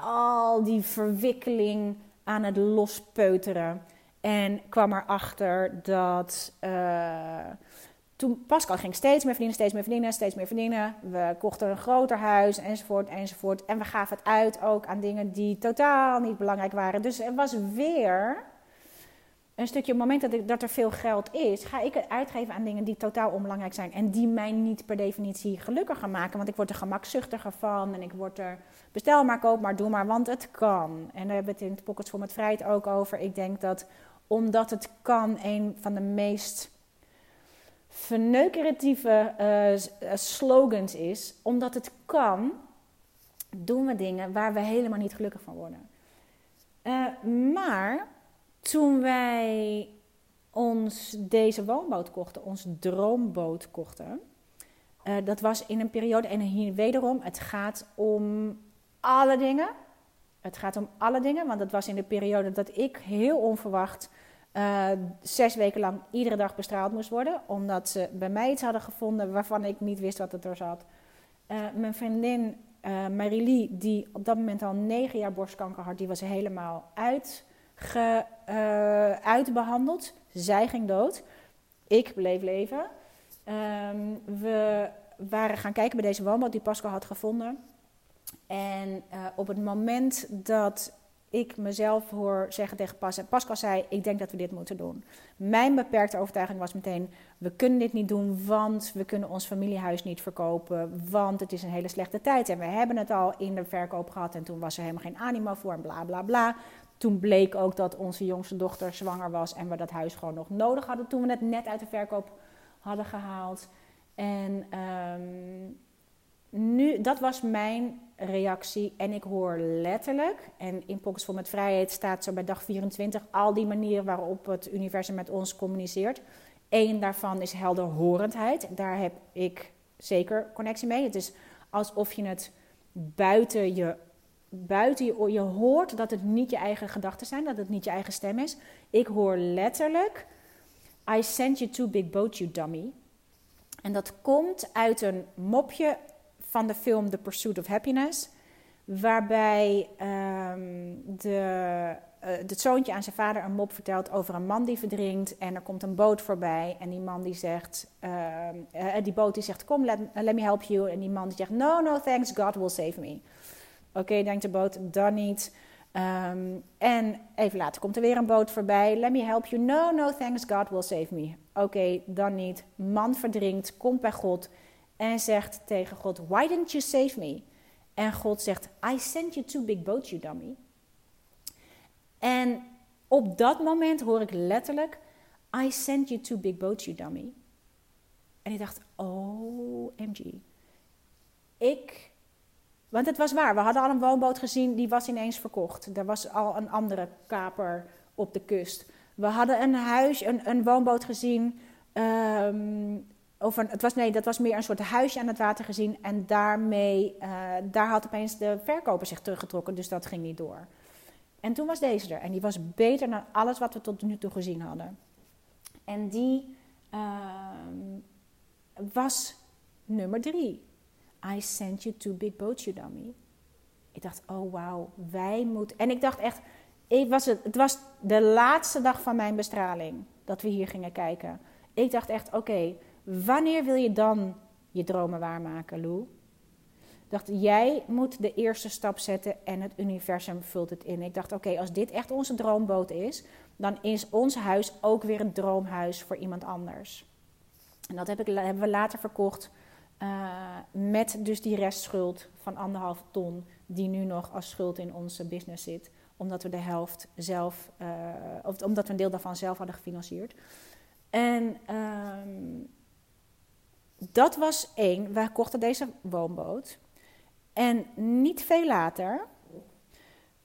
al die verwikkeling aan het lospeuteren. En kwam erachter dat. Uh, toen Pascal ging steeds meer verdienen, steeds meer verdienen, steeds meer verdienen. We kochten een groter huis enzovoort enzovoort. En we gaven het uit ook aan dingen die totaal niet belangrijk waren. Dus er was weer een stukje op het moment dat, dat er veel geld is, ga ik het uitgeven aan dingen die totaal onbelangrijk zijn. En die mij niet per definitie gelukkiger maken. Want ik word er gemakzuchtiger van en ik word er bestel maar, koop maar, doe maar, want het kan. En daar hebben we het in het Pockets voor met Vrijheid ook over. Ik denk dat omdat het kan een van de meest verneukeratieve uh, slogans is. Omdat het kan, doen we dingen waar we helemaal niet gelukkig van worden. Uh, maar toen wij ons deze woonboot kochten, ons droomboot kochten. Dat was in een periode, en hier wederom, het gaat om alle dingen. Het gaat om alle dingen, want het was in de periode dat ik heel onverwacht uh, zes weken lang iedere dag bestraald moest worden. Omdat ze bij mij iets hadden gevonden waarvan ik niet wist wat het er zat. Uh, mijn vriendin uh, Marilie, die op dat moment al negen jaar borstkanker had, die was helemaal uitge, uitbehandeld. Zij ging dood. Ik bleef leven. Um, we waren gaan kijken bij deze woonboot die Pascal had gevonden. En op het moment dat ik mezelf hoor zeggen tegen Pas. Pascal zei, ik denk dat we dit moeten doen. Mijn beperkte overtuiging was meteen, we kunnen dit niet doen, want we kunnen ons familiehuis niet verkopen. Want het is een hele slechte tijd. En we hebben het al in de verkoop gehad en toen was er helemaal geen animo voor en bla bla bla. Toen bleek ook dat onze jongste dochter zwanger was en we dat huis gewoon nog nodig hadden toen we het net uit de verkoop hadden gehaald. En ehm, nu, dat was mijn reactie. En ik hoor letterlijk, en in Pockets vol met Vrijheid staat zo bij dag 24 al die manieren waarop het universum met ons communiceert. Eén daarvan is helderhorendheid. Daar heb ik zeker connectie mee. Het is alsof je het buiten je, buiten je, je hoort dat het niet je eigen gedachten zijn, dat het niet je eigen stem is. Ik hoor letterlijk: I sent you too big boat, you dummy. En dat komt uit een mopje van de film The Pursuit of Happiness. Waarbij um, de, uh, het zoontje aan zijn vader een mop vertelt over een man die verdrinkt. En er komt een boot voorbij. En die man die zegt, uh, die boot die zegt, kom, let, me help you. En die man die zegt, no, no, thanks, God will save me. Oké, denkt de boot, dan niet. Um, en even later komt er weer een boot voorbij. Let me help you. No, no, thanks, God will save me. Oké, dan niet. Man verdrinkt, komt bij God en zegt tegen God: Why didn't you save me? En God zegt: I sent you two big boats, you dummy. En op dat moment hoor ik letterlijk: I sent you two big boats, you dummy. En ik dacht: Oh, MG. Ik. Want het was waar, we hadden al een woonboot gezien, die was ineens verkocht. Er was al een andere kaper op de kust. We hadden een huis, een, een woonboot gezien. Um, het was, nee, dat was meer een soort huisje aan het water gezien. En daarmee, uh, daar had opeens de verkoper zich teruggetrokken. Dus dat ging niet door. En toen was deze er. En die was beter dan alles wat we tot nu toe gezien hadden. En die uh, was nummer drie. I sent you two big boats, you dummy. Ik dacht, oh wauw, wij moeten... En ik dacht echt, ik was het, het was de laatste dag van mijn bestraling dat we hier gingen kijken. Ik dacht echt, oké, Wanneer wil je dan je dromen waarmaken, Lou? Dacht, jij moet de eerste stap zetten en het universum vult het in. Ik dacht, oké, als dit echt onze droomboot is, dan is ons huis ook weer een droomhuis voor iemand anders. En dat heb ik, hebben we later verkocht uh, met dus die restschuld van anderhalf ton, die nu nog als schuld in onze business zit, omdat we de helft zelf, uh, of omdat we een deel daarvan zelf hadden gefinancierd. En um, dat was één. Wij kochten deze woonboot. En niet veel later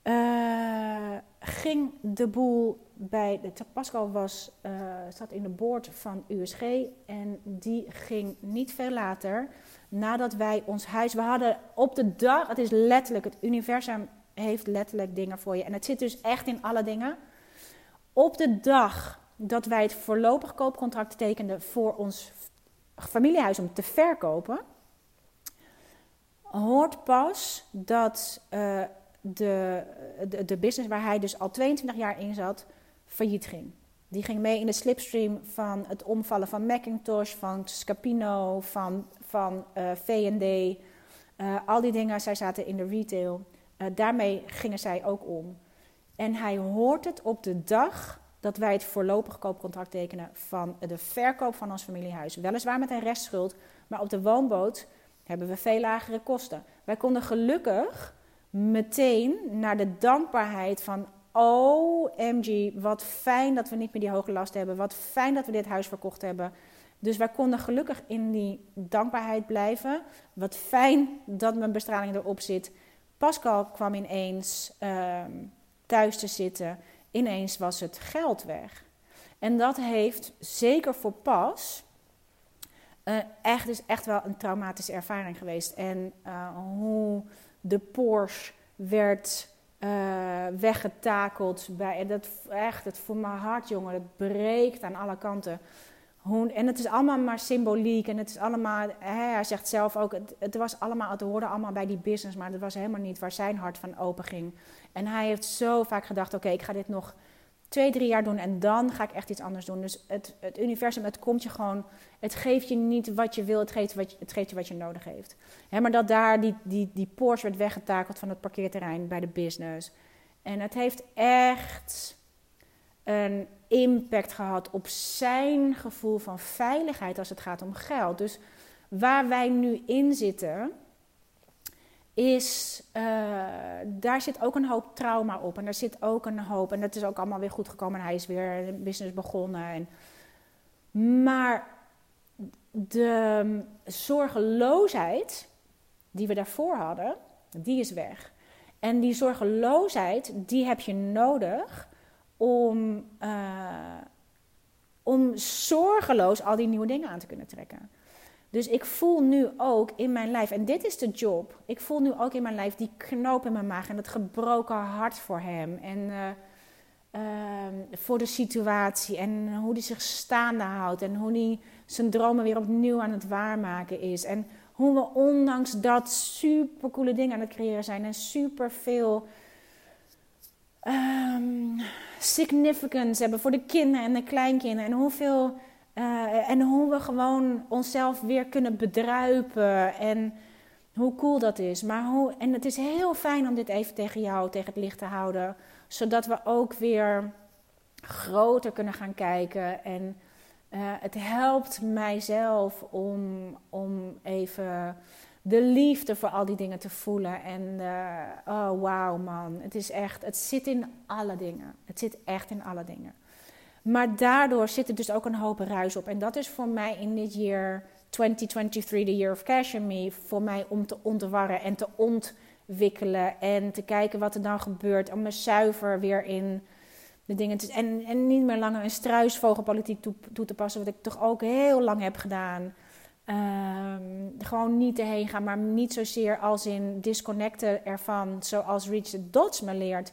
uh, ging de boel bij. De, Pascal was, uh, zat in de boord van USG. En die ging niet veel later. Nadat wij ons huis. We hadden op de dag. Het is letterlijk. Het universum heeft letterlijk dingen voor je. En het zit dus echt in alle dingen. Op de dag dat wij het voorlopig koopcontract tekenden voor ons familiehuis om te verkopen, hoort pas dat uh, de, de, de, business waar hij dus al 22 jaar in zat, failliet ging. Die ging mee in de slipstream van het omvallen van Macintosh, van Scapino, van, van uh, V&D. Uh, al die dingen, zij zaten in de retail. Daarmee gingen zij ook om. En hij hoort het op de dag dat wij het voorlopig koopcontract tekenen van de verkoop van ons familiehuis. Weliswaar met een restschuld, maar op de woonboot hebben we veel lagere kosten. Wij konden gelukkig meteen naar de dankbaarheid van OMG, wat fijn dat we niet meer die hoge last hebben. Wat fijn dat we dit huis verkocht hebben. Dus wij konden gelukkig in die dankbaarheid blijven. Wat fijn dat mijn bestraling erop zit. Pascal kwam ineens uh, thuis te zitten ineens was het geld weg. En dat heeft zeker voor Pas uh, echt, is echt wel een traumatische ervaring geweest. En uh, hoe de Porsche werd uh, weggetakeld. Bij, dat, echt, het voor mijn hart, jongen, het breekt aan alle kanten. Hoe, en het is allemaal maar symboliek. En het is allemaal, hè, hij zegt zelf ook, het, het, was allemaal, het hoorde allemaal bij die business. Maar dat was helemaal niet waar zijn hart van open ging. En hij heeft zo vaak gedacht: oké, ik ga dit nog twee, drie jaar doen en dan ga ik echt iets anders doen. Dus het, het universum, het komt je gewoon, het geeft je niet wat je wil, het geeft, wat je, het geeft je wat je nodig heeft. maar dat daar die, die, die Porsche werd weggetakeld van het parkeerterrein bij de business. En het heeft echt een impact gehad op zijn gevoel van veiligheid als het gaat om geld. Dus waar wij nu in zitten, is, uh, daar zit ook een hoop trauma op. En daar zit ook een hoop, en dat is ook allemaal weer goed gekomen. En hij is weer een business begonnen. En, maar de zorgeloosheid die we daarvoor hadden, die is weg. En die zorgeloosheid, die heb je nodig om, uh, om zorgeloos al die nieuwe dingen aan te kunnen trekken. Dus ik voel nu ook in mijn lijf, en dit is de job. Ik voel nu ook in mijn lijf die knoop in mijn maag en het gebroken hart voor hem. En uh, uh, voor de situatie en hoe hij zich staande houdt. En hoe hij zijn dromen weer opnieuw aan het waarmaken is. En hoe we ondanks dat supercoole dingen aan het creëren zijn. En super veel um, significance hebben voor de kinderen en de kleinkinderen. En hoeveel uh, en hoe we gewoon onszelf weer kunnen bedruipen. En hoe cool dat is. Maar hoe, en het is heel fijn om dit even tegen jou, tegen het licht te houden. Zodat we ook weer groter kunnen gaan kijken. En uh, het helpt mijzelf om, om even de liefde voor al die dingen te voelen. En uh, oh wauw man, het is echt, het zit in alle dingen. Het zit echt in alle dingen. Maar daardoor zit er dus ook een hoop ruis op. En dat is voor mij in dit jaar 2023, the year of cash in me, voor mij om te ontwarren en te ontwikkelen en te kijken wat er dan gebeurt. Om me zuiver weer in de dingen te... En, en niet meer langer een struisvogelpolitiek toe, toe te passen, wat ik toch ook heel lang heb gedaan. Um, gewoon niet erheen gaan, maar niet zozeer als in disconnecten ervan, zoals Richard Dodds me leert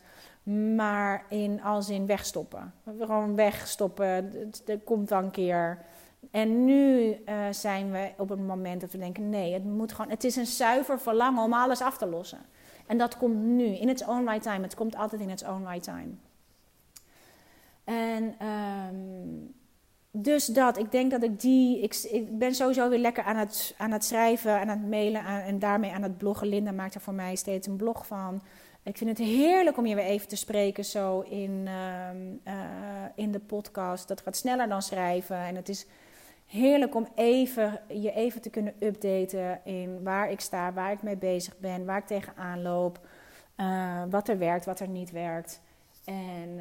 maar in, als in wegstoppen. Gewoon wegstoppen, er komt dan een keer. En nu uh, zijn we op het moment dat we denken: nee, het moet gewoon. Het is een zuiver verlangen om alles af te lossen. En dat komt nu, in its own right time. Het komt altijd in its own right time. En um, dus dat, ik denk dat ik die. Ik, ben sowieso weer lekker aan het, aan het schrijven, aan het mailen en daarmee aan het bloggen. Linda maakt er voor mij steeds een blog van. Ik vind het heerlijk om je weer even te spreken zo in, uh, uh, in de podcast. Dat gaat sneller dan schrijven. En het is heerlijk om even, je even te kunnen updaten in waar ik sta, waar ik mee bezig ben, waar ik tegenaan loop. Uh, wat er werkt, wat er niet werkt. En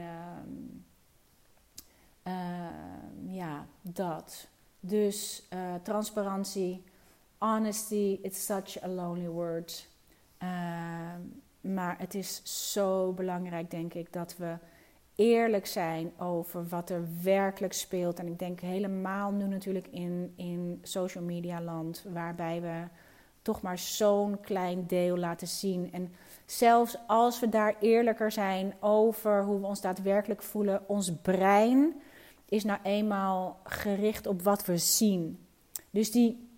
ehm, ja, dat. Dus transparantie, honesty, it's such a lonely word. Maar het is zo belangrijk, denk ik, dat we eerlijk zijn over wat er werkelijk speelt. En ik denk helemaal nu natuurlijk in, in social media land, waarbij we toch maar zo'n klein deel laten zien. En zelfs als we daar eerlijker zijn over hoe we ons daadwerkelijk voelen, ons brein is nou eenmaal gericht op wat we zien. Dus die,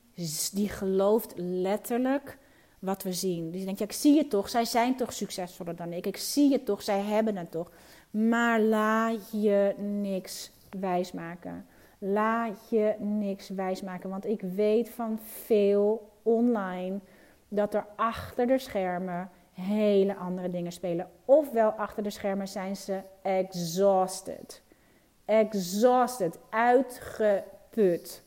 die gelooft letterlijk wat we zien. Dus je denkt, ja, ik zie het toch, zij zijn toch succesvoller dan ik. Ik zie het toch, zij hebben het toch. Maar laat je niks wijsmaken. Laat je niks wijsmaken. Want ik weet van veel online dat er achter de schermen hele andere dingen spelen. Ofwel achter de schermen zijn ze exhausted. Exhausted, uitgeput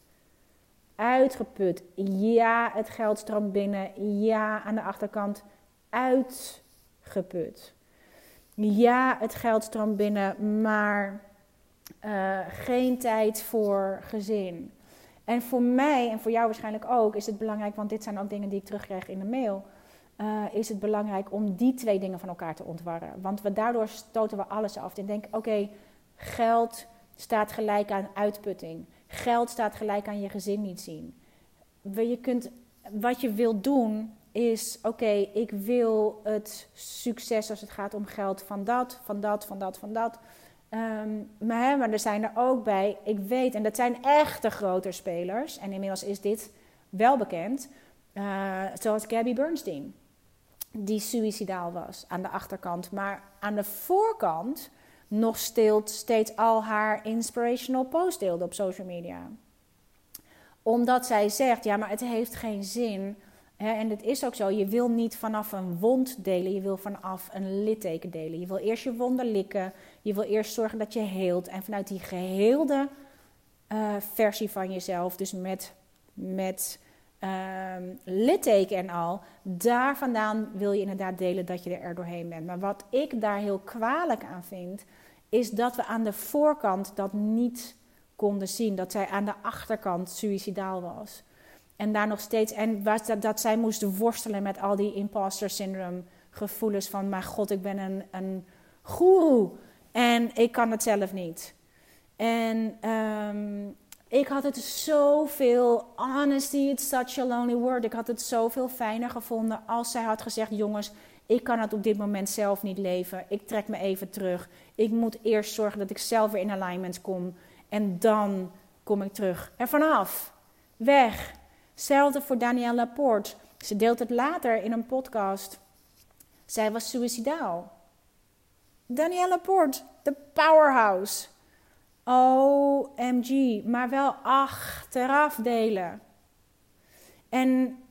uitgeput. Ja, het geld stroomt binnen. Ja, aan de achterkant uitgeput. Ja, het geld stroomt binnen, maar uh, geen tijd voor gezin. En voor mij en voor jou waarschijnlijk ook is het belangrijk, want dit zijn ook dingen die ik terugkrijg in de mail. Uh, is het belangrijk om die twee dingen van elkaar te ontwarren. Want we, daardoor stoten we alles af. En denk, oké, geld staat gelijk aan uitputting. Geld staat gelijk aan je gezin niet zien. Je kunt, wat je wilt doen is: oké, ik wil het succes als het gaat om geld van dat, van dat, van dat, van dat. Um, maar, hè, maar er zijn er ook bij, ik weet, en dat zijn echte grote spelers. En inmiddels is dit wel bekend. Uh, zoals Gabby Bernstein, die suicidaal was aan de achterkant. Maar aan de voorkant nog steeds al haar inspirational post deelde op social media. Omdat zij zegt, ja, maar het heeft geen zin Hè, en het is ook zo, je wil niet vanaf een wond delen, je wil vanaf een litteken delen. Je wil eerst je wonden likken, je wil eerst zorgen dat je heelt. En vanuit die geheelde eh, versie van jezelf, dus met, met ehm, litteken en al, daar vandaan wil je inderdaad delen dat je er doorheen bent. Maar wat ik daar heel kwalijk aan vind, is dat we aan de voorkant dat niet konden zien. Dat zij aan de achterkant suicidaal was. En daar nog steeds, en dat, zij moest worstelen met al die imposter syndrome gevoelens van, maar god, ik ben een, een goeroe en ik kan het zelf niet. En ehm, ik had het zoveel, honesty, it's such a lonely word. Ik had het zoveel fijner gevonden als zij had gezegd, jongens, ik kan het op dit moment zelf niet leven. Ik trek me even terug. Ik moet eerst zorgen dat ik zelf weer in alignment kom. En dan kom ik terug. Er vanaf. Weg. Hetzelfde voor Danielle Laporte. Ze deelt het later in een podcast. Zij was suicidaal. Danielle Laporte, de powerhouse. OMG, maar wel achteraf delen. En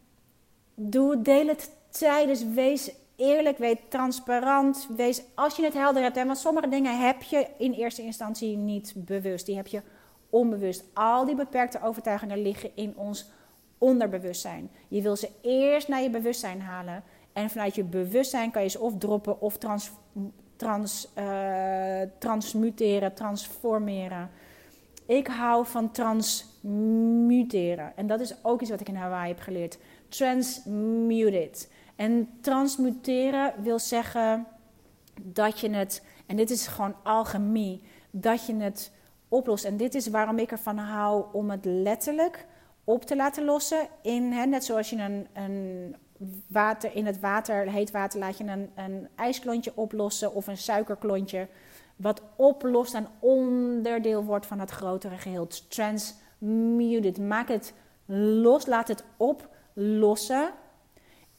doe, deel het tijdens, wees eerlijk, wees transparant. Wees, als je het helder hebt, hè, want sommige dingen heb je in eerste instantie niet bewust. Die heb je onbewust. Al die beperkte overtuigingen liggen in ons onderbewustzijn. Je wil ze eerst naar je bewustzijn halen. En vanuit je bewustzijn kan je ze of droppen of trans, trans, uh, transmuteren, transformeren. Ik hou van transmuteren. En dat is ook iets wat ik in Hawaii heb geleerd. Transmuted. En transmuteren wil zeggen dat je het, en dit is gewoon alchemie, dat je het oplost. En dit is waarom ik ervan hou om het letterlijk op te laten lossen. In, hè, net zoals je een, een water, in het water, heet water, laat je een, een ijsklontje oplossen of een suikerklontje. Wat oplost en onderdeel wordt van het grotere geheel. Transmuted. Maak het los, laat het oplossen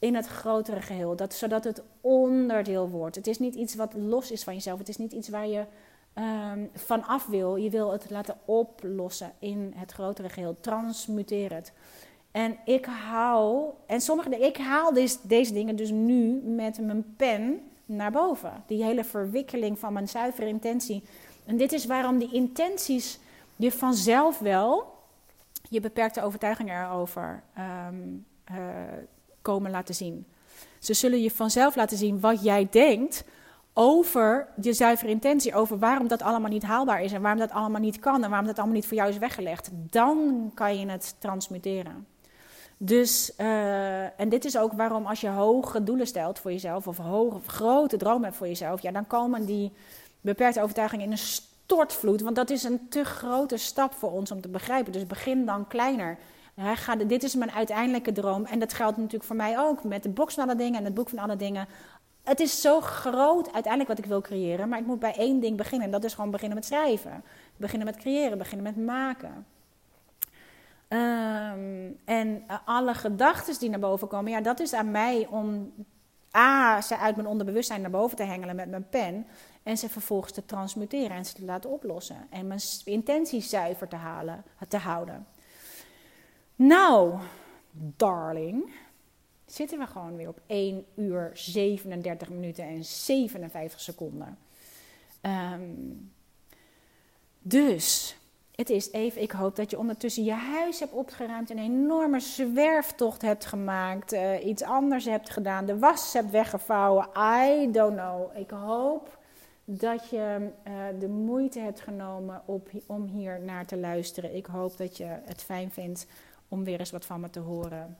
in het grotere geheel. Dat, zodat het onderdeel wordt. Het is niet iets wat los is van jezelf. Het is niet iets waar je um, vanaf wil. Je wil het laten oplossen in het grotere geheel. Transmuteer het. En ik hou, en sommige, ik haal deze, deze dingen dus nu met mijn pen naar boven. Die hele verwikkeling van mijn zuivere intentie. En dit is waarom die intenties je vanzelf wel je beperkte overtuigingen erover um, komen laten zien. Ze zullen je vanzelf laten zien wat jij denkt over je zuivere intentie, over waarom dat allemaal niet haalbaar is en waarom dat allemaal niet kan en waarom dat allemaal niet voor jou is weggelegd. Dan kan je het transmuteren. Dus, uh, en dit is ook waarom als je hoge doelen stelt voor jezelf of hoge, grote dromen hebt voor jezelf, ja, dan komen die beperkte overtuigingen in een stortvloed. Want dat is een te grote stap voor ons om te begrijpen. Dus begin dan kleiner. Dit is mijn uiteindelijke droom. En dat geldt natuurlijk voor mij ook. Met de box van alle dingen en het boek van alle dingen. Het is zo groot uiteindelijk wat ik wil creëren. Maar ik moet bij één ding beginnen. En dat is gewoon beginnen met schrijven. Beginnen met creëren. Beginnen met maken. Um, en alle gedachten die naar boven komen. Ja, dat is aan mij om A, ze uit mijn onderbewustzijn naar boven te hengelen met mijn pen. En ze vervolgens te transmuteren en ze te laten oplossen. En mijn intenties zuiver te, halen, te houden. Nou, darling, zitten we gewoon weer op 1 uur 37 minuten en 57 seconden. Um, dus, het is even, ik hoop dat je ondertussen je huis hebt opgeruimd, een enorme zwerftocht hebt gemaakt, uh, iets anders hebt gedaan, de was hebt weggevouwen. I don't know. Ik hoop dat je uh, de moeite hebt genomen om hier naar te luisteren. Ik hoop dat je het fijn vindt om weer eens wat van me te horen.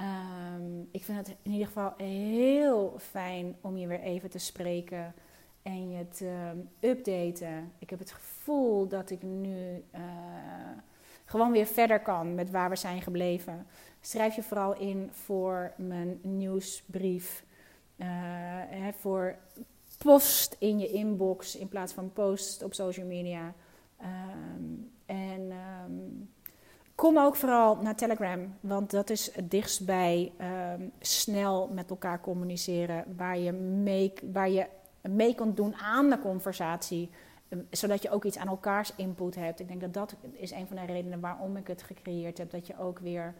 Um, ik vind het in ieder geval heel fijn om je weer even te spreken en je te um, updaten. Ik heb het gevoel dat ik nu uh, gewoon weer verder kan met waar we zijn gebleven. Schrijf je vooral in voor mijn nieuwsbrief. Uh, hè, voor post in je inbox in plaats van post op social media. Um, en Kom ook vooral naar Telegram, want dat is het dichtst bij um, snel met elkaar communiceren, waar je mee, waar je mee kunt doen aan de conversatie, um, zodat je ook iets aan elkaars input hebt. Ik denk dat dat is een van de redenen waarom ik het gecreëerd heb, dat je ook weer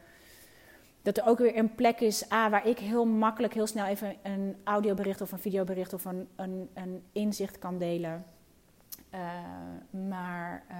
dat er ook weer een plek is ah, waar ik heel makkelijk, heel snel even een audiobericht of een videobericht of een, een, inzicht kan delen. Uh, maar uh,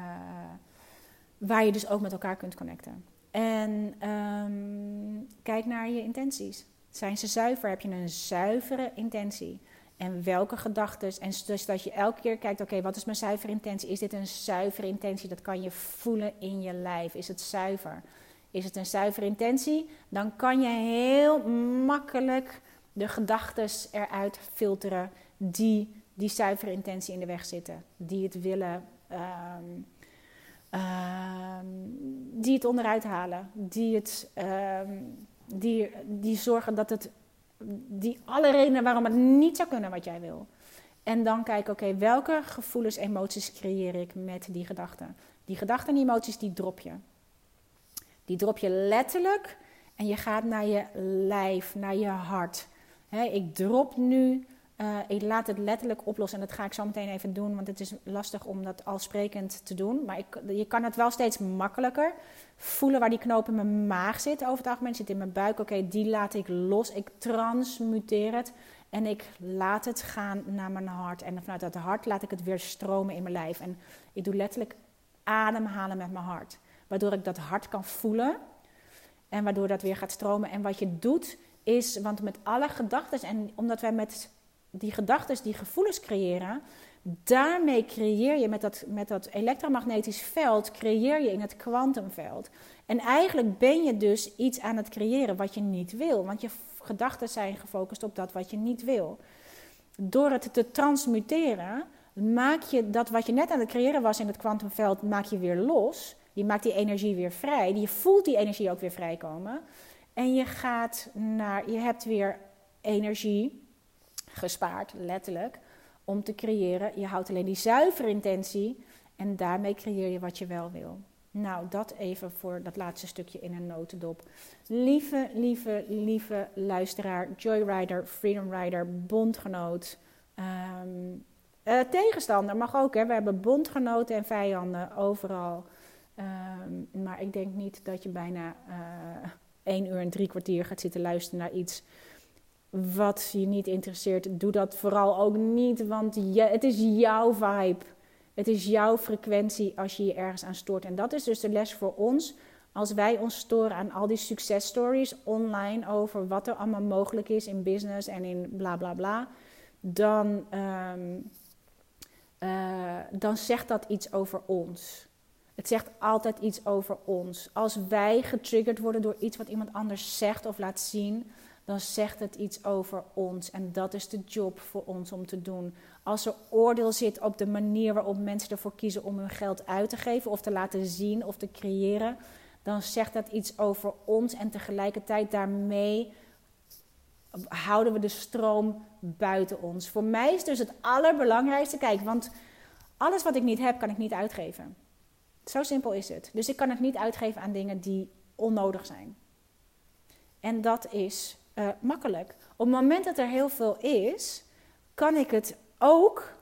waar je dus ook met elkaar kunt connecten. En um, kijk naar je intenties. Zijn ze zuiver? Heb je een zuivere intentie? En welke gedachten? En dus dat je elke keer kijkt: oké, wat is mijn zuivere intentie? Is dit een zuivere intentie? Dat kan je voelen in je lijf. Is het zuiver? Is het een zuivere intentie? Dan kan je heel makkelijk de gedachten eruit filteren die die zuivere intentie in de weg zitten. Die het willen. Um, die het onderuit halen. Die, het, um, die, die zorgen dat het. Die alle redenen waarom het niet zou kunnen wat jij wil. En dan kijken, oké, welke gevoelens, emoties creëer ik met die gedachten? Die gedachten en emoties, die drop je. Die drop je letterlijk en je gaat naar je lijf, naar je hart. ik drop nu, uh, ik laat het letterlijk oplossen. En dat ga ik zo meteen even doen, want het is lastig om dat al sprekend te doen. Maar ik, je kan het wel steeds makkelijker voelen waar die knoop in mijn maag zit. Over het algemeen zit in mijn buik. Oké, die laat ik los. Ik transmuteer het. En ik laat het gaan naar mijn hart. En vanuit dat hart laat ik het weer stromen in mijn lijf. En ik doe letterlijk ademhalen met mijn hart. Waardoor ik dat hart kan voelen. En waardoor dat weer gaat stromen. En wat je doet is, want met alle gedachten, en omdat wij met die gedachten, die gevoelens creëren, daarmee creëer je met dat, met dat elektromagnetisch veld, creëer je in het kwantumveld. En eigenlijk ben je dus iets aan het creëren wat je niet wil. Want je gedachten zijn gefocust op dat wat je niet wil. Door het te transmuteren, maak je dat wat je net aan het creëren was in het kwantumveld, maak je weer los. Je maakt die energie weer vrij. Je voelt die energie ook weer vrijkomen. En je gaat naar, je hebt weer energie gespaard, letterlijk, om te creëren. Je houdt alleen die zuivere intentie en daarmee creëer je wat je wel wil. Nou, dat even voor dat laatste stukje in een notendop. Lieve, lieve, lieve luisteraar, Joyrider, Freedom Rider, bondgenoot. Um, uh, tegenstander mag ook, hè. We hebben bondgenoten en vijanden overal. Um, maar ik denk niet dat je bijna uh, één uur en drie kwartier gaat zitten luisteren naar iets wat je niet interesseert. Doe dat vooral ook niet, want je, het is jouw vibe. Het is jouw frequentie als je je ergens aan stoort. En dat is dus de les voor ons. Als wij ons storen aan al die successtories online over wat er allemaal mogelijk is in business en in bla bla bla, dan, um, uh, dan zegt dat iets over ons. Het zegt altijd iets over ons. Als wij getriggerd worden door iets wat iemand anders zegt of laat zien, dan zegt het iets over ons. En dat is de job voor ons om te doen. Als er oordeel zit op de manier waarop mensen ervoor kiezen om hun geld uit te geven of te laten zien of te creëren, dan zegt dat iets over ons en tegelijkertijd daarmee houden we de stroom buiten ons. Voor mij is dus het allerbelangrijkste, kijk, want alles wat ik niet heb, kan ik niet uitgeven. Zo simpel is het. Dus ik kan het niet uitgeven aan dingen die onnodig zijn. En dat is uh, makkelijk. Op het moment dat er heel veel is, kan ik het ook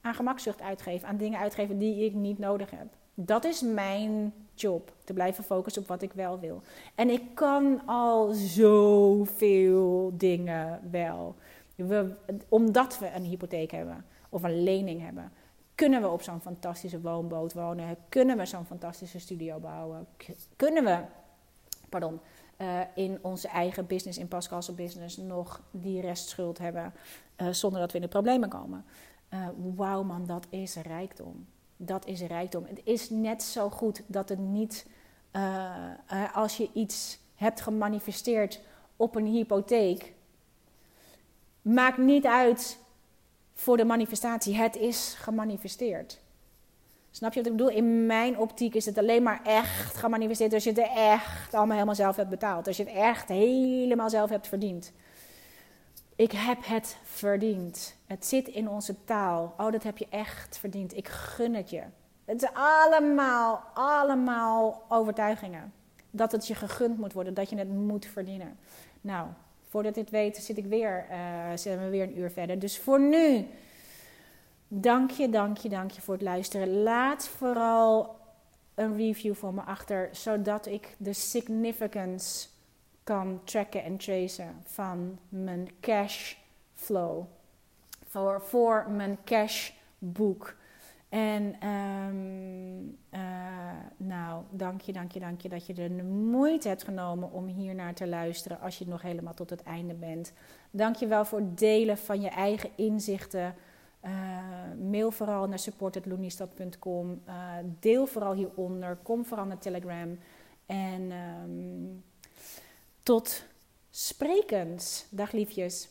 aan gemakzucht uitgeven, aan dingen uitgeven die ik niet nodig heb. Dat is mijn job, te blijven focussen op wat ik wel wil. En ik kan al zoveel dingen wel. We, omdat we een hypotheek hebben of een lening hebben, kunnen we op zo'n fantastische woonboot wonen? Kunnen we zo'n fantastische studio bouwen? Kunnen we, pardon, uh, in onze eigen business, in Pascal's business, nog die restschuld hebben uh, zonder dat we in de problemen komen? Uh, Wauw man, dat is rijkdom. Dat is rijkdom. Het is net zo goed dat het niet, als je iets hebt gemanifesteerd op een hypotheek, maakt niet uit voor de manifestatie. Het is gemanifesteerd. Snap je wat ik bedoel? In mijn optiek is het alleen maar echt gemanifesteerd als je het echt allemaal helemaal zelf hebt betaald. Als je het echt helemaal zelf hebt verdiend. Ik heb het verdiend. Het zit in onze taal. Oh, dat heb je echt verdiend. Ik gun het je. Het is allemaal, allemaal overtuigingen. Dat het je gegund moet worden, dat je het moet verdienen. Nou, voordat dit weet, zit ik weer, uh, zitten we weer een uur verder. Dus voor nu Dank je, dank je, dank je voor het luisteren. Laat vooral een review voor me achter, zodat ik de significance kan tracken en tracen van mijn cash flow. Voor, voor mijn cash boek. En um, uh, nou, dank je, dank je, dank je dat je de moeite hebt genomen om hier naar te luisteren als je nog helemaal tot het einde bent. Dank je wel voor het delen van je eigen inzichten. Uh, mail vooral naar support.loenistad.com. Uh, deel vooral hieronder. Kom vooral naar Telegram. En um, tot sprekens. Dag liefjes.